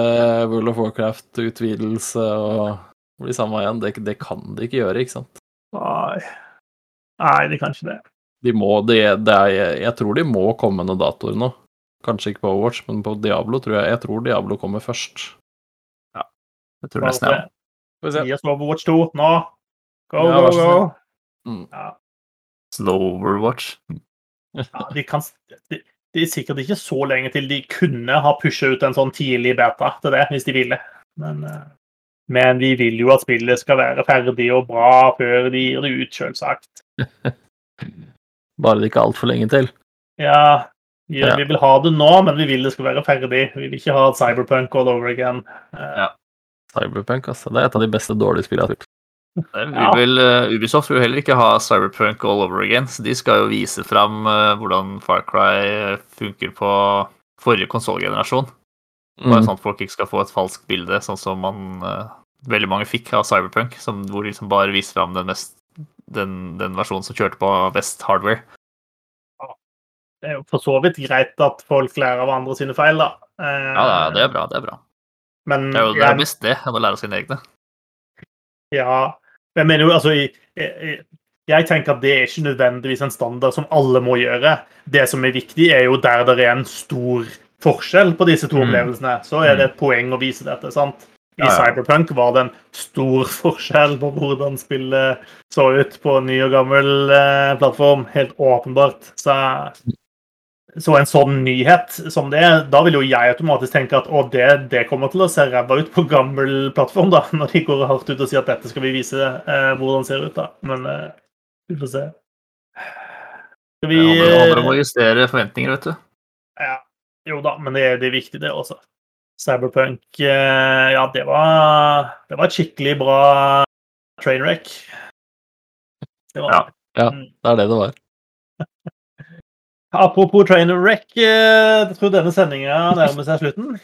World of Warcraft-utvidelse og blir samme igjen. Det, det, kan de ikke gjøre, ikke sant? Nei, Nei de kan ikke det. De må, det, det er, jeg tror de må komme med noen datoer nå. Kanskje ikke på Overwatch, men på Diablo tror jeg Jeg tror Diablo kommer først. Ja, jeg tror nesten ja. Gi oss Overwatch 2 nå! Go, ja, go, go! Mm. Ja. Slow Overwatch. ja, de kan de, det er sikkert ikke så lenge til de kunne ha pusha ut en sånn tidlig beta til det, hvis de ville. Men, eh, men vi vil jo at spillet skal være ferdig og bra før de gir det ut, selvsagt. *laughs* Bare det ikke er altfor lenge til. Ja, ja, Vi vil ha det nå, men vi vil det skal være ferdig. Vi vil ikke ha Cyberpunk all over again. Eh, ja. Cyberpunk, altså. Det er et av de beste dårlige spillene jeg har spilt. Ja. Vil, uh, Ubisoft vil heller ikke ha Cyberpunk all over again, så de skal jo vise fram uh, hvordan Far Cry funker på forrige konsollgenerasjon. Mm. Bare sånn at folk ikke skal få et falskt bilde, sånn som man uh, veldig mange fikk av Cyberpunk, som, hvor de liksom bare viser fram den, den, den, versjonen som kjørte på best hardware. Det er jo for så vidt greit at folk lærer av andre sine feil, da. ja, det er bra. Det er bra. Men, det er jo det er best det, enn å lære sine egne. Ja, jeg mener jo, altså jeg, jeg, tenker at det er ikke nødvendigvis en standard som alle må gjøre. Det som er viktig, er jo der det er en stor forskjell på disse to mm. opplevelsene. Så er det et poeng å vise dette. sant? I ja, ja. Cyberpunk var det en stor *laughs* forskjell på hvordan spillet så ut på ny og gammel eh, plattform. Helt åpenbart. Så så en sånn nyhet som det, da vil jo jeg automatisk tenke at å, det, det kommer til å se ræva ut på gammel plattform, da, *laughs* når de går hardt ut og sier at dette skal vi vise eh, hvordan det ser ut, da. Men eh, vi får se. Skal vi Det handler om å justere forventninger, vet du. Ja. Jo da, men det, det er viktig, det også. Cyberpunk, eh, ja, det var, det var et skikkelig bra trainwreck. Det var, ja, ja, mm. det er det det var. Apropos Trainer Wreck, eh, jeg tror denne sendinga nærmer seg slutten.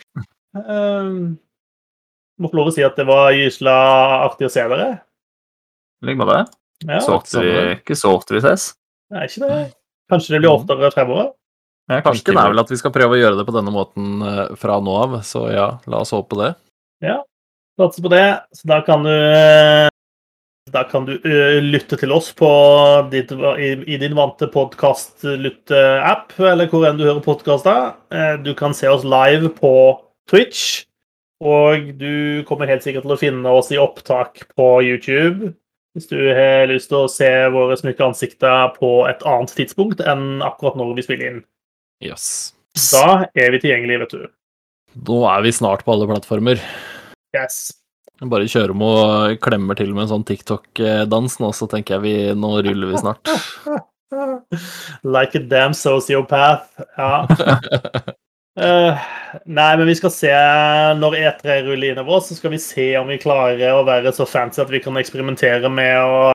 Um, må få lov å si at det var gysla artig å se dere. Ligg med det. Ja, så ofte vi, ikke så ofte vi ses. Nei, ikke det. Kanskje det blir oftere fremover? Ja, Tanken er vel at vi skal prøve å gjøre det på denne måten eh, fra nå av, så ja, la oss håpe det. Ja, satser på det. Så da kan du eh, da kan du uh, lytte til oss på ditt, i, i, din vante podkast-lytte-app, eller hvor enn du hører podkaster. Uh, du kan se oss live på Twitch. Og du kommer helt sikkert til å finne oss i opptak på YouTube. Hvis du har lyst til å se våre smykke ansikter på et annet tidspunkt enn akkurat når vi spiller inn. Yes. Da er vi tilgjengelige, vet du. Nå er vi snart på alle plattformer. Yes. Bare kjører om og klemmer til med en sånn TikTok-dans nå, så tenker jeg vi Nå ruller vi snart. *laughs* like a damn sociopath. Ja. uh, *laughs* nei, men vi skal se Når E3 ruller innover, så skal vi se om vi klarer å være så fancy at vi kan eksperimentere med å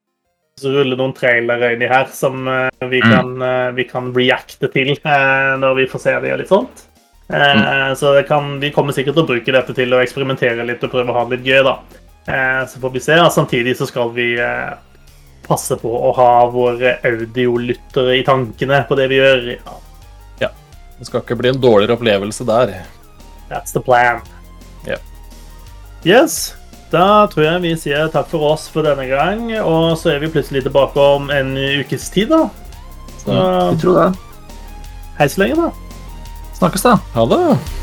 rulle noen trailere inni her som uh, vi, mm. kan, uh, vi, kan, reacte til når vi får se det og litt sånt. Mm. Så kan, vi kommer sikkert til å bruke dette til å eksperimentere litt og prøve å ha det litt gøy. da. Eh, så får vi se. Samtidig så skal vi eh, passe på å ha våre audiolyttere i tankene på det vi gjør. Ja. ja. Det skal ikke bli en dårligere opplevelse der. That's the plan. Yeah. Yes. Da tror jeg vi sier takk for oss for denne gang, og så er vi plutselig tilbake om en ukes tid, da. Så ja, vi tror det. Hei så lenge, da. Snakkes, da. Ha det.